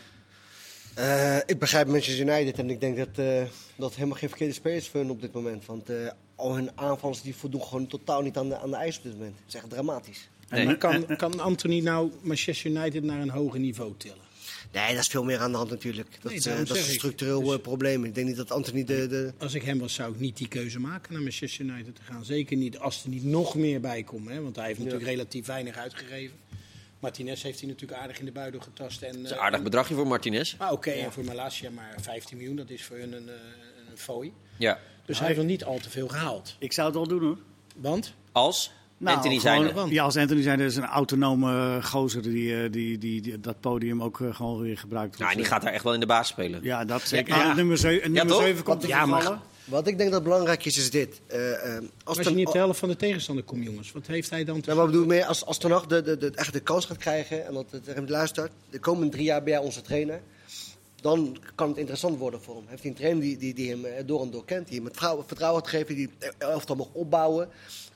Eh, ik begrijp Manchester United en ik denk dat eh, dat helemaal geen verkeerde spelers voor hun op dit moment. Want eh, al hun aanvallers die voldoen gewoon totaal niet aan de, aan de eis op dit moment. Dat is echt dramatisch. Nee. Maar kan, kan Anthony nou Manchester United naar een hoger niveau tillen? Nee, dat is veel meer aan de hand natuurlijk. Dat, Nee, eh, dat is een ik. structureel Dus- eh, probleem. Ik denk niet dat Anthony de... de Als ik hem was, zou ik niet die keuze maken naar Manchester United te gaan. Zeker niet als er niet nog meer bij komt. Hè? Want hij heeft natuurlijk relatief weinig uitgegeven. Martinez heeft hij natuurlijk aardig in de buidel getast. En, Dat is een eh, aardig bedragje voor Martinez. Ah, Oké, en voor Malasia maar 15 miljoen. Dat is voor hun een, eh, een fooi. Ja. Dus hij heeft nog niet al te veel gehaald. Ik zou het wel doen, hoor. Want? Als Nou, Anthony gewoon- zijn. Ja, als Anthony zijn, is een autonome eh, gozer die, eh, die, die, die dat podium ook eh, gewoon weer gebruikt. Nou, die gaat daar echt wel in de baas spelen. Ja, dat zeker. Ja, Ja, nummer 7 nummer toch? zeven komt er Ja, maar- wat ik denk dat belangrijk is, is dit. Eh, eh, als Als je niet de helft van de tegenstander komt, jongens. Wat heeft hij dan te Nou, maar ik bedoel meer, als, als Ten Hag de, de, de, echt de kans gaat krijgen en dat het hem luistert, de komende drie jaar ben jij onze trainer, dan kan het interessant worden voor hem. Heeft hij een trainer die, die, die hem door en door kent, die hem het vertrouwen, gaat geven, die het elftal mag opbouwen,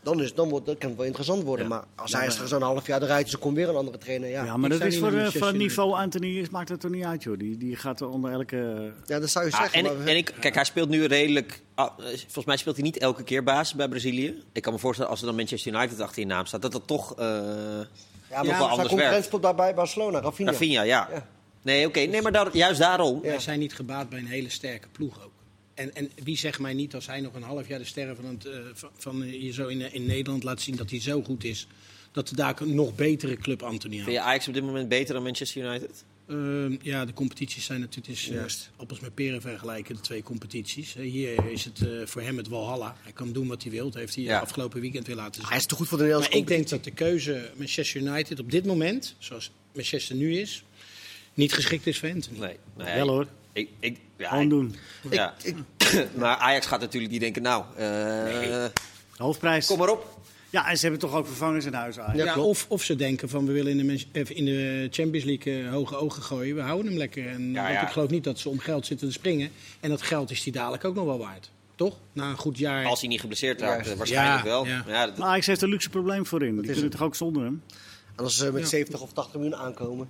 dan, is, dan wordt, dan kan het wel interessant worden. Maar als hij er zo'n half jaar eruit is, dan komt weer een andere trainer. Ja, Ja, maar dat is voor, eh, United. niveau Anthony is, maakt het er niet uit, joh. Die, die gaat er onder elke... ja dat zou je Ah, zeggen. en, maar- en ik, kijk, hij speelt nu redelijk. ah, eh, volgens mij speelt hij niet elke keer baas bij Brazilië. Ik kan me voorstellen als er dan Manchester United achter je naam staat, dat dat toch. eh ja, maar wel zijn anders concurrent werkt. speelt daarbij Barcelona, Rafinha. Rafinha, ja. Ja. Nee, oké. Nee, maar daar- juist daarom. Wij zijn niet gebaat bij een hele sterke ploeg ook. En, en wie zegt mij niet als hij nog een half jaar de sterren van, het, eh, van, van hier zo in, in Nederland laat zien dat hij zo goed is. Dat er daar een nog betere club Anthony Vind aan. je Ajax op dit moment beter dan Manchester United? Ehm, ja, de competities zijn natuurlijk het is, eh, Juist. appels met peren vergelijken, de twee competities. Hier is het eh, voor hem het Walhalla. Hij kan doen wat hij wil. Dat heeft hij Ja. afgelopen weekend weer laten zien. Hij is te goed voor de Nederlandse Maar ik denk dat de keuze Manchester United op dit moment, zoals Manchester nu is, niet geschikt is voor Anthony. Nee. nee Wel hoor. Ik, ik, ja, Gewoon ik- doen. Ja. (clears throat) maar Ajax gaat natuurlijk niet denken, nou, eh, Hoofdprijs. kom maar op. Ja, en ze hebben toch ook vervangers in huis Ajax. Ja, of, of ze denken van we willen in de, in de Champions League eh, hoge ogen gooien. We houden hem lekker. En, Ja, want ja. ik geloof niet dat ze om geld zitten te springen. En dat geld is die dadelijk ook nog wel waard. Toch? Na een goed jaar. Als hij niet geblesseerd raakt, eh, waarschijnlijk Ja, wel. ja. Maar Ja, dat- Maar Ajax heeft een luxe probleem voorin. Die is kunnen het. toch ook zonder hem? En als ze met Ja. 70 of 80 miljoen aankomen.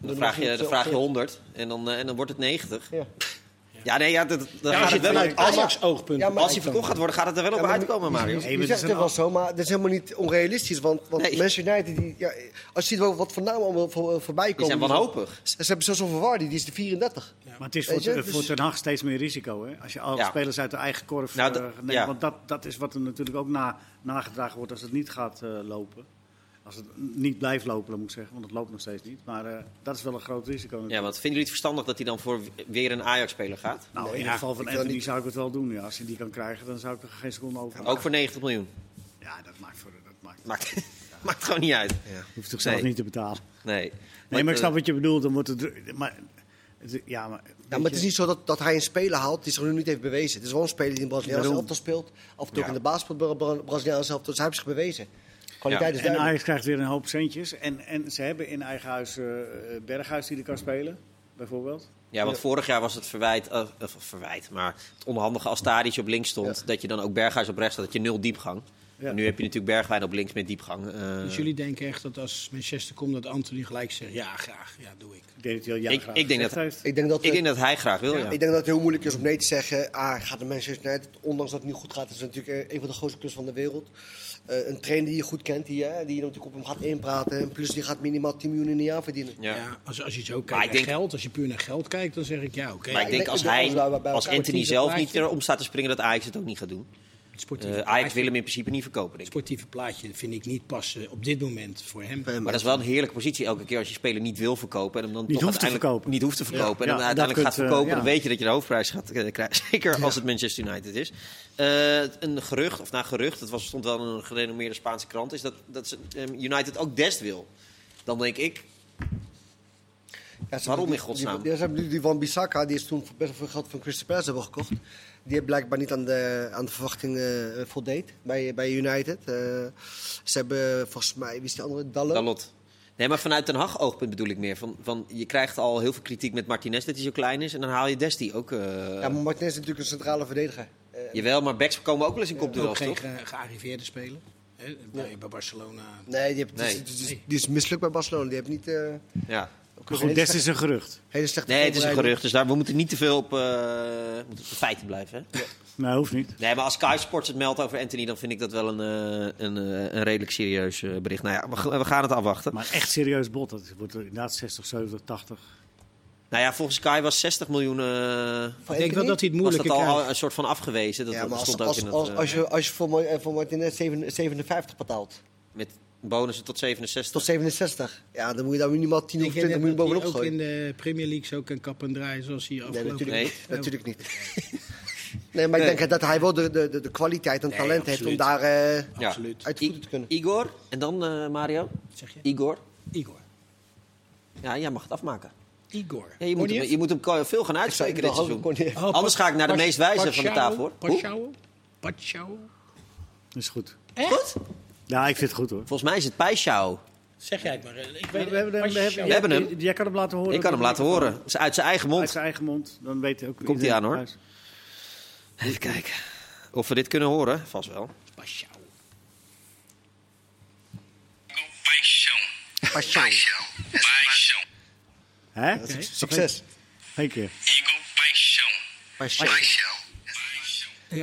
Dan, vraag je, dan vraag je 100 en dan, eh, en dan wordt het 90. Ja. Ja, nee, ja, dat, dat Ja, gaat het wel uit. Als, Ajax oogpunt. Ja, maar- als hij verkocht gaat worden, gaat het er wel op Ja, maar uitkomen, Mario. Je, je zegt het een wel zo, maar dat is helemaal niet onrealistisch. Want, want Nee. Manchester United, die, ja, als je ziet wel wat voor namen allemaal voor, voorbij Die komen. zijn wanhopig. Ze, ze hebben zelfs over Wardy, die is de 34. Maar het is voor, je, te- voor dus- Ten Hag steeds meer risico. Hè? Als je alle Ja. spelers uit de eigen korf Nou, eh, neemt. ja. Want dat, dat is wat er natuurlijk ook na, nagedragen wordt als het niet gaat eh, lopen. Als het niet blijft lopen, dan moet ik zeggen. Want het loopt nog steeds niet. Maar eh, dat is wel een groot risico. natuurlijk. Ja, want vinden jullie het verstandig dat hij dan voor weer een Ajax-speler gaat? Nou, in het ja, geval van Anthony niet- zou ik het wel doen. Ja. Als je die kan krijgen, dan zou ik er geen seconde over Ook voor 90 miljoen. Ja, dat maakt, voor, dat maakt, Maakt, (laughs) maakt gewoon niet uit. hoeft toch zelf Nee. niet te betalen. Nee. Nee, maar ik eh, snap wat je bedoelt. Dan wordt het, maar, het- ja, maar, Ja, maar het is niet zo dat, dat hij een speler haalt die zich nu niet heeft bewezen. Het is wel een speler die in Braziliaanse elftal speelt. Af en toe ook Ja. in de baas Bra- Braziliaanse elftal. Dus hij heeft zich bewezen. Kwaliteit is En duidelijk. Ajax krijgt weer een hoop centjes. En, en ze hebben in eigen huis eh, Berghuis die er kan spelen, bijvoorbeeld. Ja, want vorig jaar was het verwijt, eh, of verwijt, maar het onhandige als Tadic op links stond, Ja. dat je dan ook Berghuis op rechts had, dat je nul diepgang. Ja. Nu heb je natuurlijk Bergwijn op links met diepgang. eh. Dus jullie denken echt dat als Manchester komt dat Anthony gelijk zegt ja graag, ja doe ik. Ik denk dat hij al ja Ik- graag ik denk gezegd dat- heeft. Ik denk dat, ik denk dat hij graag wil, ja. ik denk dat het heel moeilijk is om nee te zeggen. Ah, gaat de Manchester United, ondanks dat het niet goed gaat, is het natuurlijk eh, een van de grootste clubs van de wereld. Eh, een trainer die je goed kent, die, eh, die je natuurlijk op hem gaat inpraten. En plus die gaat minimaal 10 miljoen in een jaar verdienen. Ja. Ja. als, als je zo kijkt Maar naar denk- geld, als je puur naar geld kijkt, dan zeg ik ja oké. Maar ik ik denk als hij, als Anthony zelf niet erom staat te springen, dat Ajax het ook niet gaat doen. Eh, Ajax wil hem in principe niet verkopen, denk Het ik. sportieve plaatje vind ik niet passen op dit moment voor hem. Maar dat is wel een heerlijke positie elke keer als je speler niet wil verkopen. En hem dan Niet toch hoeft te uiteindelijk verkopen. Niet hoeft te verkopen. Ja, en dan ja, uiteindelijk gaat kunt, eh, verkopen. ja. Dan weet je dat je de hoofdprijs gaat eh, krijgen. (laughs) Zeker als het Manchester United is. Eh, een gerucht, of na gerucht, dat was, stond wel in een gerenommeerde Spaanse krant, is dat, dat ze, eh, United ook Dest wil. Dan denk ik, Ja, Waarom in godsnaam? Die, die, ze hebben nu die van Bissaka, die is toen best wel veel geld van Crystal Palace hebben gekocht. Die blijkbaar niet aan de, aan de verwachting eh, voldeed bij, bij United. Eh, ze hebben volgens mij, wie is die andere? Dalot. Dalot. Nee, maar vanuit Den Haag oogpunt bedoel ik meer. Van, van, je krijgt al heel veel kritiek met Martinez dat hij zo klein is. En dan haal je Desti ook. eh, Ja, maar Martinez is natuurlijk een centrale verdediger. Eh, Jawel, maar backs komen ook wel eens in ook kopduels, geen toch? ge- gearriveerde speler. Hè, bij, bij Barcelona. nee, die, is- Nee. die, is, die is mislukt bij Barcelona. Die heeft niet... eh, Ja. Ook goed, Dest is een gerucht. hele slechte Nee, het is een gerucht. Dus daar, we moeten niet te veel op, eh, we moeten op de feiten blijven. Hè? Nee, hoeft niet. Nee, maar als Sky Sports het meldt over Anthony, dan vind ik dat wel een, eh, een, eh, een redelijk serieus bericht. Nou ja, we, we gaan het afwachten. Maar echt serieus bot. Dat wordt er inderdaad 60, 70, 80. Nou ja, volgens Sky was 60 miljoen. Ik denk wel dat hij het was moeilijker dat al een soort van afgewezen. Dat, Ja, dat maar als, stond ook als, in het, als, als, je, als je voor, voor Martinez 7 57 betaalt, met bonussen tot 67. tot 67, ja, dan moet je daar minimaal 10 of Denk je 20 miljoen dat hij bovenop ook gooien. in de Premier League zo kan kappen en draaien zoals hij Nee, afgelopen natuurlijk Nee. niet. Natuurlijk niet. (laughs) Nee, maar ik Nee. denk dat hij wel de, de, de, de kwaliteit en Nee, talent heeft om daar eh, Ja. Absoluut. uit voeten te kunnen. I- Igor en dan eh, Mario. Wat zeg je? Igor. Igor. Ja, jij mag het afmaken. Igor. Ja, je, moet hem, je moet hem veel gaan uitspreken dit seizoen. Oh, Anders ga ik naar de meest wijze van de tafel? Pashao? Pashao? Dat is goed. Goed? Ja, ik vind het goed hoor. Volgens mij is het Pijschouw. Zeg jij het maar. Ik We, weet we hebben, hem- we hebben, We hebben hem. Jij, jij kan hem laten horen. Ik kan hem laten horen. Het is uit zijn eigen Uit mond. zijn eigen mond. Dan weet ook Komt hij aan, hoor. Even kijken. Of we dit kunnen horen. Vast wel. Paixão. Paixão. Paixão. Hè? Succes. Eén keer. Igor Paixão. Eh,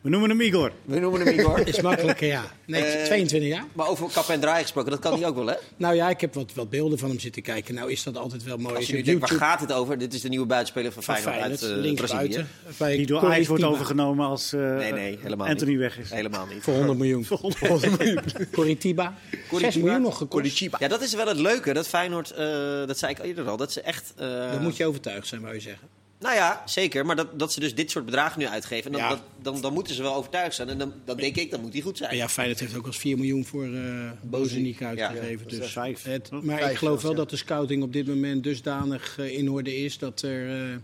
We noemen hem Igor. We noemen hem Igor. (laughs) is makkelijker, ja. Nee, Eh, 22 jaar. maar over kap en draai gesproken, dat kan hij ook wel, hè? Nou ja, ik heb wat, wat beelden van hem zitten kijken. Nou is dat altijd wel mooi. Als Als je je nu op denkt, waar gaat het over? Dit is de nieuwe buitenspeler van van Feyenoord, Feyenoord, uit eh, links Brazilië. buiten. Bij Die door Ajax wordt overgenomen als eh, Nee, nee, helemaal Anthony niet. weg is. Helemaal niet. Voor 100 miljoen. Voor 100 miljoen. (laughs) Coritiba. 6 miljoen nog gekost. Coritiba. Ja, dat is wel het leuke. Dat Feyenoord, eh, dat zei ik eerder al, dat ze echt... eh, Dan moet je overtuigd zijn, wou je zeggen. Nou ja, zeker. Maar dat, dat ze dus dit soort bedragen nu uitgeven, en dan, Ja. dat, dan, dan moeten ze wel overtuigd zijn. En dan, dan denk ik, dan moet die goed zijn. Ja, Feyenoord heeft ook al eens 4 miljoen voor eh Bozeniek uitgegeven. dat is dus vijf. het, maar Vijf ik geloof wel ja. dat de scouting op dit moment dusdanig eh, in orde is dat er eh,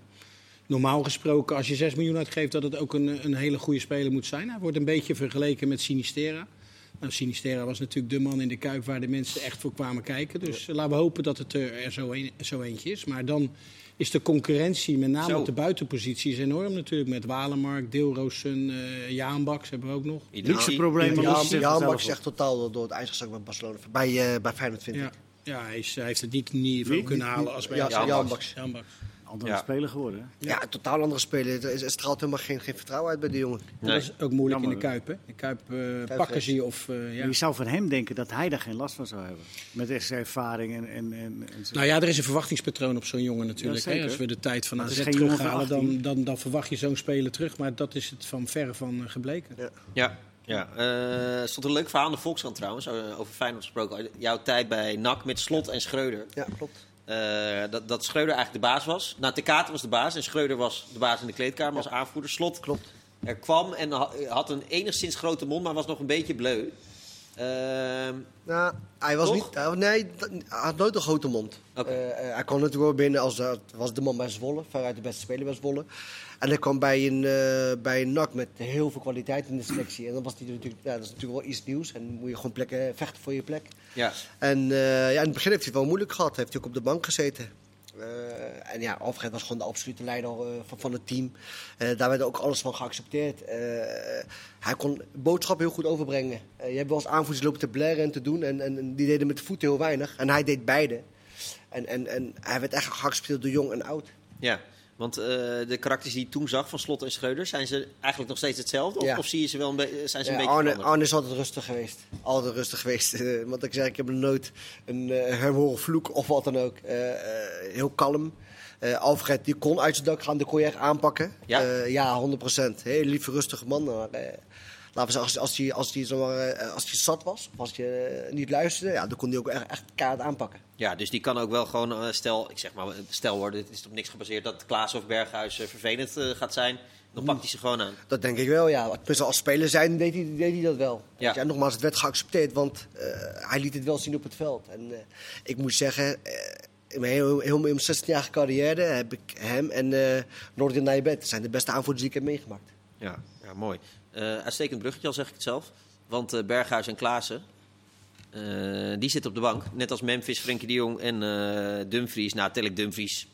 normaal gesproken, als je 6 miljoen uitgeeft, dat het ook een, een hele goede speler moet zijn. Hij wordt een beetje vergeleken met Sinistera. Nou, Sinistera was natuurlijk de man in de kuip waar de mensen echt voor kwamen kijken. Dus laten we hopen dat het er, er zo, een, zo eentje is. Maar dan is de concurrentie, met name Zo. op de buitenposities, enorm natuurlijk. Met Walemark, Deelroosen, eh Jaanbaks hebben we ook nog. Luxe probleem, maar Ja, dat is ja, zelf Max is op. echt totaal door, het ijs gezakt bij Barcelona. Bij, eh, bij Feyenoord, vind Ja, ik. ja hij, is, hij heeft het niet niveau Wie? kunnen halen als bij Ja, Ajax. Andere Ja. speler geworden. hè? Ja, een totaal andere speler. Er, is- er straalt helemaal geen, geen vertrouwen uit bij die jongen. Nee. Dat is ook moeilijk in de. Kuip. Hè? De Kuip eh, pakken ze je of... eh, ja. Je zou van hem denken dat hij daar geen last van zou hebben. Met zijn ervaring en, en, en, en zo. Nou ja, er is een verwachtingspatroon op zo'n jongen natuurlijk. Ja, hè? zeker. Als we de tijd van het AZ terughalen, dan, 18. dan, dan verwacht je zo'n speler terug. Maar dat is het van verre van eh, gebleken. Ja, ja. Stond een leuk verhaal in de Volkskrant trouwens, over Feyenoord gesproken. Jouw tijd bij NAC met Slot en Schreuder. Ja, klopt. Eh, dat, dat Schreuder eigenlijk de baas was. Nou, Tekate was de baas en Schreuder was de baas in de kleedkamer als aanvoerder. Slot Klopt. er kwam en ha- had een enigszins grote mond, maar was nog een beetje bleu. Ehm, Nou, hij was Toch? niet. nee, hij had nooit een grote mond. Eh, eh, hij kwam natuurlijk wel binnen als was de man bij Zwolle, veruit de beste speler bij Zwolle. En hij kwam bij een, eh, bij een NAC met heel veel kwaliteit in de selectie. En dan was hij natuurlijk, ja, dat is natuurlijk wel iets nieuws. En dan moet je gewoon plekken, vechten voor je plek. Ja. En eh, ja, in het begin heeft hij het wel moeilijk gehad. Heeft hij ook op de bank gezeten. Eh, en ja, Alfred was gewoon de absolute leider eh, van, van het team. Daar werd ook alles van geaccepteerd. Hij kon boodschap heel goed overbrengen. Je hebt wel eens aanvoerders lopen te blaren en te doen. En, en, en die deden met de voeten heel weinig. En hij deed beide. En, en, en hij werd echt geaccepteerd door jong en oud. ja. Want eh, de karakters die je toen zag van Slot en Schreuder, zijn ze eigenlijk nog steeds hetzelfde? Of, Ja. of zie je ze wel een, be- zijn ze een beetje Arne? Arne is altijd rustig geweest. Altijd rustig geweest. (laughs) Eh, want ik zeg, ik heb nooit een, eh, hem horen vloeken of wat dan ook. Eh, eh, heel kalm. Eh, Alfred die kon uit zijn dak gaan, die kon je echt aanpakken. Ja? Eh, ja, 100%. Heel lieve, rustige man. Maar, eh, laten we zeggen, als, als hij als die, eh, als die zat was, of als je eh, niet luisterde, ja, dan kon hij ook echt, echt kaart aanpakken. Ja, dus die kan ook wel gewoon, eh, stel, ik zeg maar, stel hoor, dit is op niks gebaseerd dat Klaas of Berghuis eh, vervelend gaat zijn. Dan pakt hij ze gewoon aan. Dat denk ik wel, ja. Als speler zijn deed hij, deed hij dat wel. Ja. Ja. nogmaals, het werd geaccepteerd, want eh, hij liet het wel zien op het veld. En eh, ik moet zeggen, eh, in mijn heel, heel, mijn 16-jarige carrière heb ik hem en eh Nordin Nijbet zijn de beste aanvoerders die ik heb meegemaakt. Ja, ja mooi. Eh, uitstekend bruggetje, al zeg ik het zelf. Want eh, Berghuis en Klaassen, eh, die zitten op de bank. Net als Memphis, Frenkie de Jong en Dumfries. Nou, tel ik Dumfries.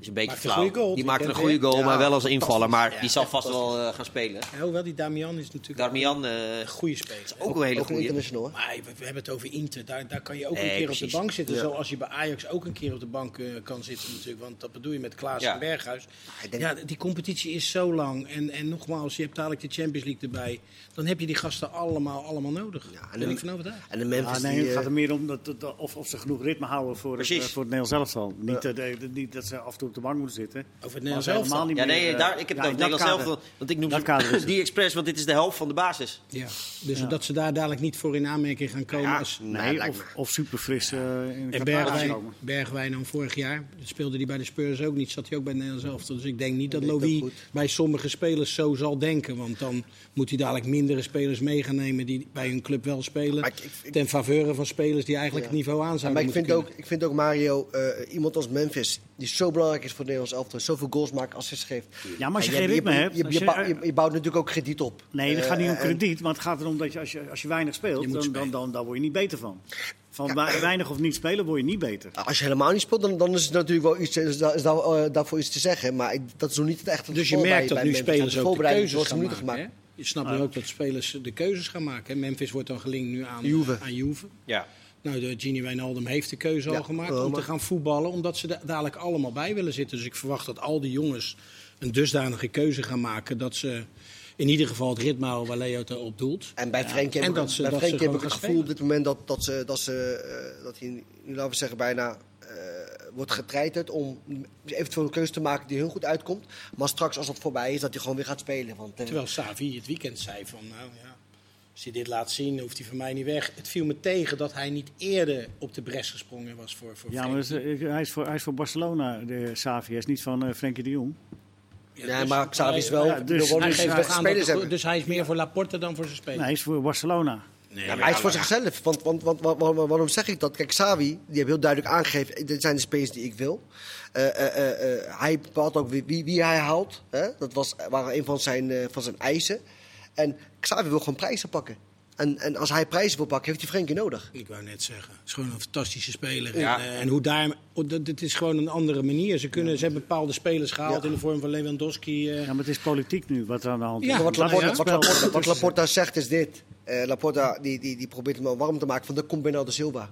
Is een beetje Maakt een flauw. goede goal. Die maakt Die een goede goal, Ja, maar wel als invaller. Maar Ja, die zal vast wel eh, gaan spelen. Ja, hoewel, die Damian is natuurlijk Darmian, eh, een goede speler. ook een hele goede. international? Maar we, we hebben het over Inter. Daar, daar kan je ook Nee, een keer op de bank zitten. Ja. Zoals je bij Ajax ook een keer op de bank eh, kan zitten natuurlijk. Want dat bedoel je met Klaas Ja. en Berghuis. Denk- Ja, die competitie is zo lang. En, en nogmaals, je hebt dadelijk de Champions League erbij. Dan heb je die gasten allemaal, allemaal nodig. Ja, Daar en ben de- ik van overtuigd. En de Memphis nee, die... het gaat er meer om dat, dat- of, of ze genoeg ritme houden voor, het, voor het Nederlands elftal. Niet, dat- niet dat ze af en toe op de bank moeten zitten. Over het Nederlands ze helemaal elftal. niet Ja, meer, nee, eh, daar, ik heb ja, het Nederlands zelf. Want ik noem ze is die expres, want dit is de helft van de basis. Ja. Dus Ja. dat ze daar dadelijk niet voor in aanmerking gaan komen. Ja, als, Nee, of, of super fris in En Qatar Bergwijn. Bergwijn dan vorig jaar, dat speelde hij bij de Spurs ook niet, zat hij ook bij het Nederlands elftal. Dus ik denk niet dat Louis bij sommige spelers zo zal denken. Want dan moet hij dadelijk mindere spelers mee gaan nemen die bij hun club wel spelen. Ik- ik- ten faveur van spelers die eigenlijk Ja. het niveau aan zouden maar ik vind, ook, ik vind ook Mario, eh, iemand als Memphis, die zo belangrijk is voor het Nederlands elftal, zoveel goals maakt, assists geeft. Ja, maar als je En geen ritme je, hebt... Je, je, je- bouwt- je, je bouwt natuurlijk ook krediet op. Nee, Eh, gaat niet om en- krediet, maar het gaat erom dat je als je, als je weinig speelt, dan, dan, dan, dan word je niet beter van. Van wei- weinig of niet spelen word je niet beter. Als je helemaal niet speelt, dan, dan is het natuurlijk wel iets, is daar, is daar, eh, daarvoor iets te zeggen. Maar ik- dat is nog niet het echte Dus je merkt bij- dat bij nu Memphis. spelers De ook de keuzes gaan maken. gemaakt. hè? Je snapt nu ook dat spelers de keuzes gaan maken. Memphis wordt dan gelinkt nu aan Juve. Aan Juve. Ja. Nou, de Gini Wijnaldum heeft de keuze Ja, al gemaakt om te gaan voetballen, omdat ze da- dadelijk allemaal bij willen zitten. Dus ik verwacht dat al die jongens een dusdanige keuze gaan maken dat ze in ieder geval het ritme houden waar Leo het op doelt. En bij Frenkie En heb, ik- dat ze- bij dat Frenkie ze heb ik het gevoel op dit moment dat, dat, ze, dat, ze, eh, dat hij, nu laten we zeggen, bijna eh, wordt getreiterd om eventueel een keuze te maken die heel goed uitkomt. Maar straks, als dat voorbij is, dat hij gewoon weer gaat spelen. Want, eh, Terwijl Savi het weekend zei van, nou ja, als hij dit laat zien, hoeft hij van mij niet weg. Het viel me tegen dat hij niet eerder op de bres gesprongen was voor, voor Ja, maar Frenkie. dat is, eh, hij, is voor, hij is voor Barcelona, de Savi. Hij is niet van eh Frenkie de Jong. Ja, ja, dus- maar Xavi is wel... Ja, dus- hij is geeft aan spelers dat, dus hij is meer voor Laporte dan voor zijn Nee, speler. hij is voor Barcelona. Nee, Ja, maar hij is voor zichzelf. Want, want, want, wa- wa- waarom zeg ik dat? Kijk, Xavi, die heeft heel duidelijk aangegeven... dit zijn de spelers die ik wil. Eh, eh, eh, eh, hij bepaalt ook wie, wie, wie hij haalt. Hè? Dat was, waren een van zijn, eh, van zijn eisen. En Xavi wil gewoon prijzen pakken. En, en als hij prijzen wil pakken, heeft hij Frenkie nodig. Ik wou net zeggen, het is gewoon een fantastische speler. Ja. En, eh, en hoe daar, oh, dat, het is gewoon een andere manier. Ze, kunnen, ze hebben bepaalde spelers gehaald Ja. in de vorm van Lewandowski. eh. Ja, maar het is politiek nu wat er aan de hand is. Wat, Laporta, wat. Laporta, wat Laporta zegt is dit. Eh, Laporta die, die, die probeert hem al warm te maken van... dat komt Bernardo Silva.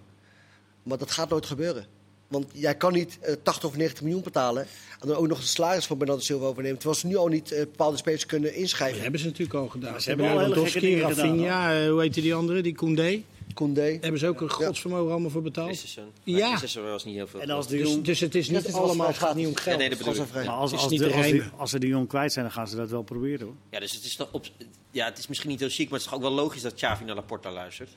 Maar dat gaat nooit gebeuren. Want jij kan niet eh, 80 of 90 miljoen betalen... en dan ook nog de salaris van Bernardo Silva overnemen... terwijl ze nu al niet eh, bepaalde spelers kunnen Dat inschrijven. hebben ze natuurlijk al gedaan. ze Ze hebben Lewandowski, Rafinha, eh, hoe heet die andere, die Koundé. Koundé. Hebben ze ook een godsvermogen allemaal voor betaald. Christensen. Ja. Ja. Christensen was niet heel veel. En als de Dus, Jong, dus het is niet het is allemaal, gaat niet om geld. Ja, nee, dat bedoel ik. Gastvrij. maar als, als, de, als, die, rijmen. als ze de Jong kwijt zijn, dan gaan ze dat wel proberen hoor. Ja, dus het is, toch op, ja, het is misschien niet heel chic, maar het is toch ook wel logisch dat Xavi naar Laporta luistert.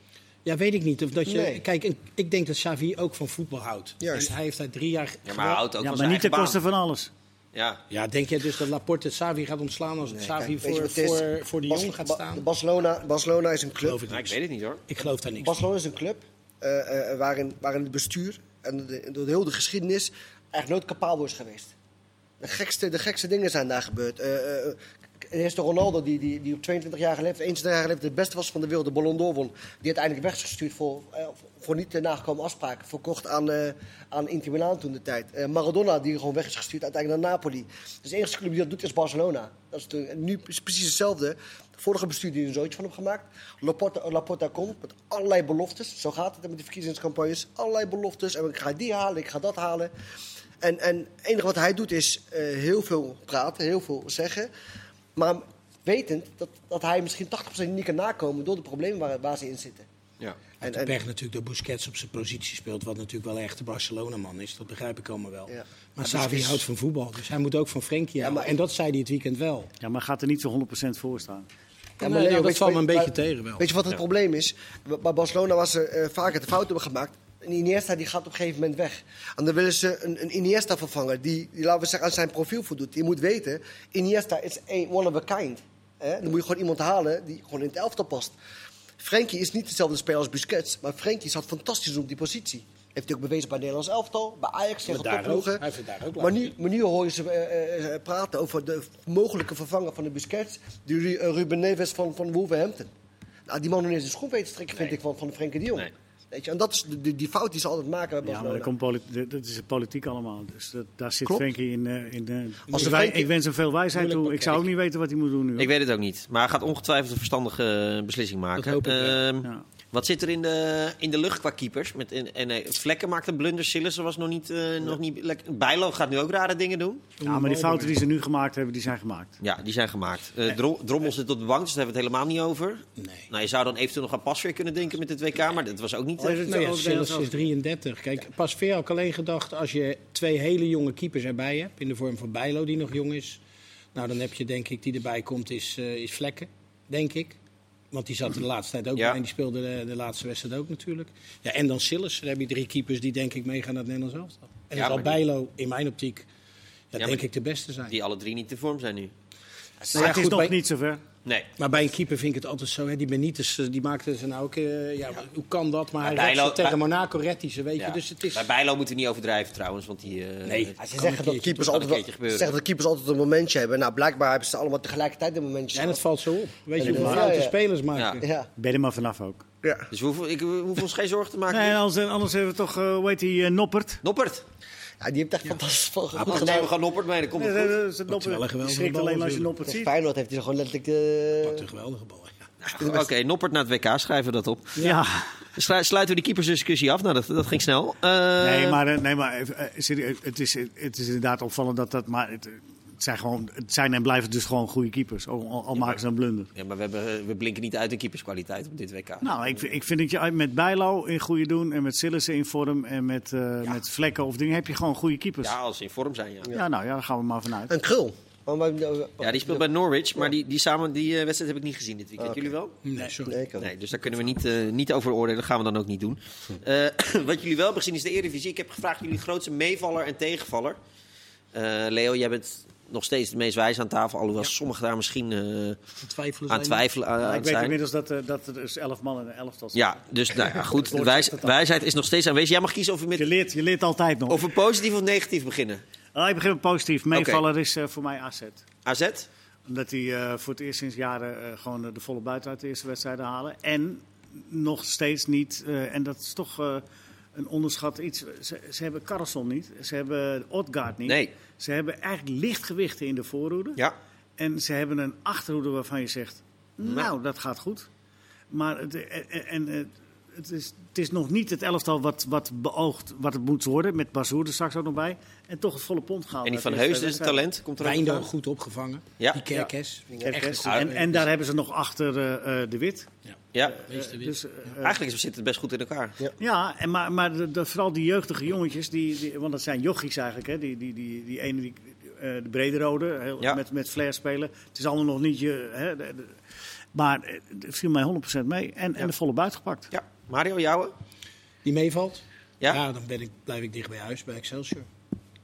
Ja, weet ik niet. Of dat je, Nee. Kijk, ik- ik denk dat Xavi ook van voetbal houdt. Juist. En hij heeft daar drie jaar... Ja, maar hij houdt ook Ja, van maar niet ten koste van alles. Ja, Ja, denk jij dus dat Laporte Xavi gaat ontslaan als Nee, Xavi kijk, je voor, voor, voor de Bas- Jong gaat Ba- staan? Barcelona, Barcelona is een club. Ik nou, ik weet het niet hoor. Ik geloof daar niks van. Barcelona is een club eh, eh, waarin, waarin het bestuur en de, door de hele geschiedenis eigenlijk nooit kapaal is geweest. De gekste, de gekste dingen zijn daar gebeurd. Eh, eh, Eerst de Ronaldo, die, die, die op 22 jaar leeftijd, 21 jaar leeftijd, het beste was van de wereld, de Ballon d'Or won. Die uiteindelijk is gestuurd voor, eh, voor niet te nagekomen afspraken. Verkocht aan, eh, aan Inter Milan toen de tijd. Eh, Maradona, die gewoon weg is gestuurd uiteindelijk naar Napoli. Dus de enige club die dat doet is Barcelona. Dat is nu precies hetzelfde. De vorige bestuur die er zootje van heeft gemaakt. Laporta, Laporta komt met allerlei beloftes. Zo gaat het met de verkiezingscampagnes. Allerlei beloftes. En ik ga die halen, ik ga dat halen. En, en het enige wat hij doet is eh, heel veel praten, heel veel zeggen. Maar wetend dat, dat hij misschien 80% niet kan nakomen door de problemen waar, waar ze in zitten. Ja. En, En, en, pech natuurlijk dat Busquets op zijn positie speelt, wat natuurlijk wel echt de Barcelona-man is. Dat begrijp ik allemaal wel. Ja. Maar Busquets- houdt van voetbal, dus hij moet ook van Frenkie Ja, maar- En dat zei hij het weekend wel. Ja, maar gaat er niet zo 100% voor staan. Ja, Nee, maar Leo, nou, dat valt me een beetje maar- tegen wel. Weet je wat het probleem is? Bij Barcelona was ze eh, vaker de fout hebben gemaakt. En Iniesta die gaat op een gegeven moment weg. En dan willen ze een, een Iniesta vervangen die, die, laten we zeggen, aan zijn profiel voldoet. Je moet weten, Iniesta is een one of a kind. Hè? Dan moet je gewoon iemand halen die gewoon in het elftal past. Frenkie is niet dezelfde speler als Busquets, maar Frenkie zat fantastisch op die positie. Heeft hij ook bewezen bij het Nederlands elftal, bij Ajax tegen topploegen. Maar nu, maar nu hoor je ze eh, eh, praten over de mogelijke vervanger van de Busquets, die Ru- eh, Ruben Neves van, van Wolverhampton. Nou, die man eens een schoen weet te strikken, vind ik, van, van de Frenkie de Jong. Nee. Weet je, en dat is de, die, die fout die ze altijd maken bij Ja, maar dat, komt dat is politiek allemaal. Dus dat, daar zit Klopt. Frenkie in. eh, in de, Als de wij, Frenkie- ik wens hem veel wijsheid toe. Ik zou ook niet weten wat hij moet doen nu. Ik weet het ook niet. Maar hij gaat ongetwijfeld een verstandige eh, beslissing maken. Dat hoop ik wel. Ehm, Ja. Wat zit er in de, in de lucht qua keepers? Met, en, en, eh, Vlekken maakt een blunder. Sillissen was nog niet, eh, nog niet lekker. Bijlo gaat nu ook rare dingen doen. Ja, maar die fouten die ze nu gemaakt hebben, die zijn gemaakt. Ja, die zijn gemaakt. Eh, Dro- Drommel zit op de bank, dus daar hebben we het helemaal niet over. Nee. Nou, je zou dan eventueel nog aan Pasveer kunnen denken met het WK, maar dat was ook niet... Oh, is eh, het Nou ja, is 33. Kijk, pas veel had ik alleen gedacht, als je twee hele jonge keepers erbij hebt, in de vorm van Bijlo die nog jong is, nou dan heb je denk ik, die erbij komt, is, eh, is Vlekken, denk ik. Want die zat de laatste tijd ook Ja. bij en die speelde de, de laatste wedstrijd ook natuurlijk. Ja, en dan Silas, dan heb je drie keepers die denk ik meegaan naar het Nederlands elftal. En Ja, dan zal Bijlo in mijn optiek, ja, denk ik, de beste zijn. die alle drie niet te vorm zijn nu. Nou het is goed, nog bij- niet zover. Nee. Maar bij een keeper vind ik het altijd zo. Hè, die Benitez, eh, die maakte ze nou ook... eh, ja, Hoe kan dat? Maar Bij hij redt Bijlo- tegen bij- Monaco, redt hij ze, weet je. Dus het is... Bij Bijlo moeten we niet overdrijven trouwens, want die... eh, Nee. Ze zeggen dat keepers, altijd, zeggen dat keepers altijd een momentje hebben. Nou, blijkbaar hebben ze allemaal tegelijkertijd een momentje. En het valt zo op. Weet je hoeveel ja. spelers maken? Ja, Ben er maar vanaf ook. ja. Dus we hoeven, ik, we hoeven ons geen zorgen te maken. Nee, anders, anders hebben we toch, eh, hoe heet die, Noppert. Noppert. Ja, die heeft echt fantastisch Goed, dan gedaan. gewoon Noppert mee, dan komt het goed. dat is wel een geweldige schrikt bal alleen als je. Noppert ziet. Feyenoord heeft hij gewoon letterlijk de... Wat een geweldige bal. Ja. Oké, Noppert naar het WK, schrijven we dat op. Ja. Slu- Sluiten we die keepersdiscussie af? Nou, dat, dat ging snel. Eh, Nee, maar, eh, nee, maar eh, eh, serieus, het, is, het is inderdaad opvallend dat dat... Maar het, het zijn, gewoon, het zijn en blijven dus gewoon goede keepers. Al, maken ze een blunder. Ja, maar we, hebben, we blinken niet uit in keeperskwaliteit op dit WK. Nou, ik, ik vind dat je met Bijlo in goede doen en met Sillissen in vorm en met, eh, met Vlekken of dingen heb je gewoon goede keepers. ja, Ja, als ze in vorm zijn, ja. nou ja, daar gaan we maar vanuit. En Krul. Want wij- Ja, die speelt bij Norwich, maar die, die, samen, die eh, wedstrijd heb ik niet gezien dit weekend. Jullie wel? Nee, sorry. Nee, ik ook. Nee, dus daar kunnen we niet, eh, niet over oordelen. Dat gaan we dan ook niet doen. Eh, (clears throat) wat jullie wel hebben gezien is de Eredivisie. Ik heb gevraagd jullie grootste meevaller en tegenvaller. Eh, Leo, jij bent nog steeds de meest wijs aan tafel. Alhoewel sommigen daar misschien eh, Twijfelen aan zijn. twijfelen aan, aan ik weet zijn. inmiddels dat, eh, dat er dus elf man en een elftal zijn. Ja, dus nou ja, goed. (laughs) De wijs- wijsheid is nog steeds aanwezig. Jij mag kiezen of we Je, met leert, je leert altijd nog. over positief of negatief beginnen. Ah, ik begin met positief. Meevaller is eh, voor mij AZ. AZ? Omdat die eh, voor het eerst sinds jaren eh, gewoon eh, de volle buiten uit de eerste wedstrijden halen. En nog steeds niet, eh, en dat is toch eh, een onderschat iets. Ze, ze hebben Carlson niet, ze hebben Odgaard niet. Nee. Ze hebben eigenlijk lichtgewichten in de voorhoede. Ja. En ze hebben een achterhoede waarvan je zegt, nou, dat gaat goed. Maar het, eh, en, eh, het, is, het is nog niet het elftal wat, wat beoogt wat het moet worden. Met Bazoer er straks ook nog bij. En toch het volle pond gehaald. En die van de Heus, eerste dus het wedstrijd. talent, komt er Wijndal ook goed opgevangen. Ja. Die Kerkes. Kerkers. Echt En, en daar hebben ze nog achter eh, eh, de Wit. Ja. Meeste wit. Dus, eh, Eigenlijk zit het best goed in elkaar. Ja, en maar, maar de, de- vooral die jeugdige jongetjes, die, die, want dat zijn jochies eigenlijk, hè, die, die, die, die ene, die, eh, de brederode, heel, Ja. met, met flair spelen. Het is allemaal nog niet je... Hè, de- de- maar het viel mij 100% mee en, en de volle buit gepakt. Ja. Mario, jouwe? Die meevalt. Ja? Ja, dan ben ik, blijf ik dicht bij huis, bij Excelsior.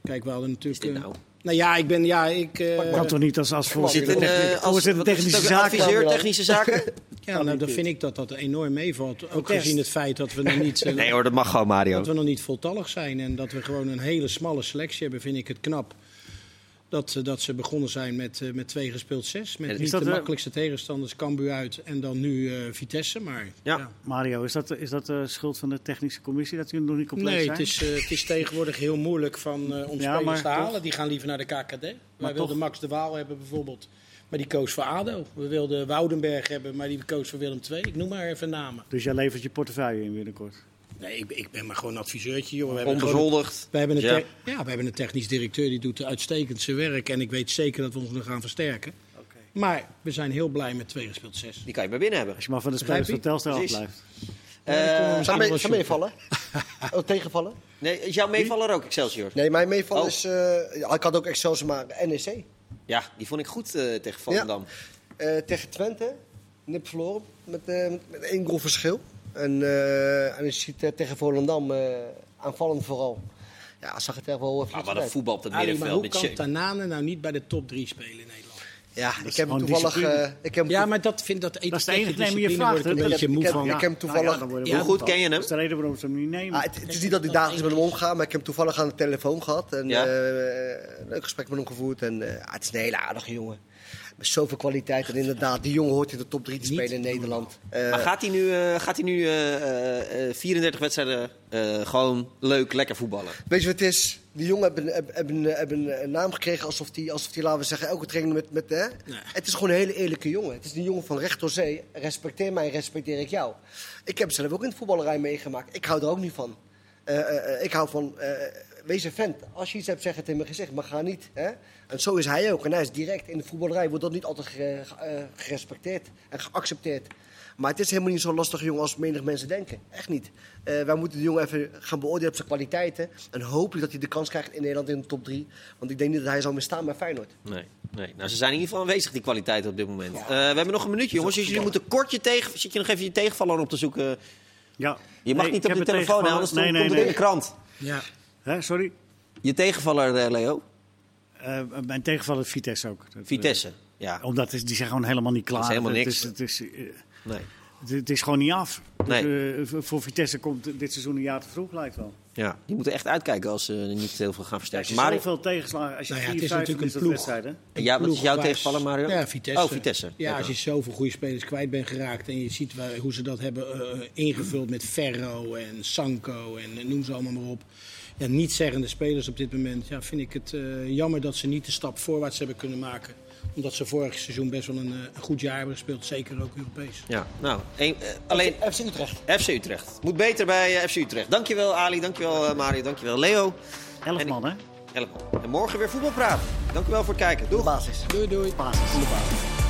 Kijk, we hadden natuurlijk... Is dit eh, nou? nou ja, ik ben... Ja, ik, eh, kan toch niet als, als Zit voorzitter eh, als voorzitter het technische zaken? adviseur technische zaken? (laughs) ja, nou, dan vind ik dat dat enorm meevalt. Ook Test. gezien het feit dat we nog niet... Nee hoor, dat mag gewoon, Mario. Dat we nog niet voltallig zijn en dat we gewoon een hele smalle selectie hebben, vind ik het knap. Dat, eh, dat ze begonnen zijn met, eh, met twee gespeeld zes. Met niet dat de de- makkelijkste tegenstanders, Cambuur uit en dan nu eh, Vitesse. Maar Ja. ja. Mario, is dat, is dat de schuld van de technische commissie dat jullie nog niet compleet Nee, zijn? het is, eh, het is tegenwoordig heel moeilijk van, eh, om Ja, spelers maar te toch- halen. Die gaan liever naar de KKD. Wij toch- wilden Max de Waal hebben bijvoorbeeld, maar die koos voor ADO. We wilden Woudenberg hebben, maar die koos voor Willem II. Ik noem maar even namen. Dus jij levert je portefeuille in binnenkort. Nee, ik, ben- ik ben maar gewoon een adviseurtje. Joh. We Onbezoldigd. We hebben, een Ja. te- ja, we hebben een technisch directeur die doet uitstekend zijn werk. En ik weet zeker dat we ons nog gaan versterken. Maar we zijn heel blij met 2 gespeeld 6. Die kan je maar binnen hebben. Als je maar van de spelers van Telstar Precies. afblijft. Eh, Zou mee- zou meevallen? (laughs) Oh, tegenvallen? nee, is jouw meevaller ook Excelsior? Nee, mijn meeval Oh. is... eh, ja, ik had ook Excelsior, maar NEC. Ja, die vond ik goed eh, tegen Volendam. Eh, tegen Twente, nip verloren, met, met, met één goal verschil. En, eh en je ziet eh, tegen Volendam, eh, aanvallend vooral. Ja, zag het echt wel even Maar wat een voetbal op het middenveld. hoe met kan Tanane nou niet bij de top 3 spelen in Nederland? Ja, ik is heb hem toevallig... eh, ik heb hem Ja, maar dat vind dat Dat is de enige neem je discipline vraagt. ik een Dat- beetje moe ik heb- van. ik heb hem toevallig- Nou ja, Hoe goed ken je hem? Dat is de reden waarom ze hem niet nemen. Ah, het, het is niet dat ik dagelijks met hem omga, maar ik heb hem toevallig aan de telefoon gehad. En Ja. eh, een leuk gesprek met hem gevoerd. En eh, ah, het is een hele aardige jongen. Met zoveel kwaliteit. En inderdaad, die jongen hoort in de top 3 te spelen in Nederland. Eh, Maar gaat hij nu, eh, gaat hij nu eh, eh, eh, 34 wedstrijden eh, gewoon leuk, lekker voetballen? Weet je wat het is? Die jongen hebben, hebben, hebben, een naam gekregen alsof die, alsof die, laten we zeggen, elke training met... met hè? Het is gewoon een hele eerlijke jongen. Het is een jongen van recht door zee. Respecteer mij, respecteer ik jou. Ik heb zelf ook in de voetballerij meegemaakt. Ik hou er ook niet van. Eh, eh, eh, ik hou van, eh, wees een vent. Als je iets hebt, zeg het in mijn gezicht, maar ga niet. Hè? En zo is hij ook. En hij is direct. In de voetballerij wordt dat niet altijd eh, gerespecteerd en geaccepteerd. Maar het is helemaal niet zo'n lastige jongen als menig mensen denken. Echt niet. Eh, wij moeten de jongen even gaan beoordelen op zijn kwaliteiten. En hopelijk dat hij de kans krijgt in Nederland in de top 3. Want ik denk niet dat hij zou misstaan bij Feyenoord. Nee, nee. Nou, ze zijn in ieder geval aanwezig, die kwaliteit op dit moment. Eh, we hebben nog een minuutje, jongens. Dus jullie moeten kort je tegen... Zit je nog even je tegenvaller op te zoeken? Ja. Je mag Nee, niet op de een telefoon, anders nee, komt nee, het nee. in de krant. Ja. Hè, sorry? Je tegenvaller, eh, Leo? Eh, mijn tegenvaller is Vitesse ook. Dat, Vitesse. Ja, eh, omdat het- die zijn gewoon helemaal niet klaar. Dat is helemaal Het niks. is, het, is, eh, nee. het, het is gewoon niet af. Nee. Dus, eh, voor Vitesse komt dit seizoen een jaar te vroeg, lijkt wel. Ja, die moeten echt uitkijken als ze niet heel veel gaan Als versterken. je Maar zoveel tegenslagen, als je Nou ja, het is vijf natuurlijk een ploeg. wedstrijden. ja, wat is jouw tegenvaller, Mario? Ja, Vitesse. Oh, Vitesse. Ja, als je zoveel goede spelers kwijt bent geraakt en je ziet waar, hoe ze dat hebben eh, ingevuld met Ferro en Sanko en eh, noem ze allemaal maar op. Ja, niet zeggende spelers op dit moment. Ja, vind ik het eh, jammer dat ze niet de stap voorwaarts hebben kunnen maken. Omdat ze vorig seizoen best wel een, eh, een goed jaar hebben gespeeld. Zeker ook Europees. Ja, nou, eh, alleen FC Utrecht. FC Utrecht. Moet beter bij FC Utrecht. Dankjewel Ali, dankjewel Mario, dankjewel Leo. Elf man, hè? Helemaal. En morgen weer voetbalpraat. Dank u wel voor het kijken. De Doeg! basis. Doei doei. Basis. De basis.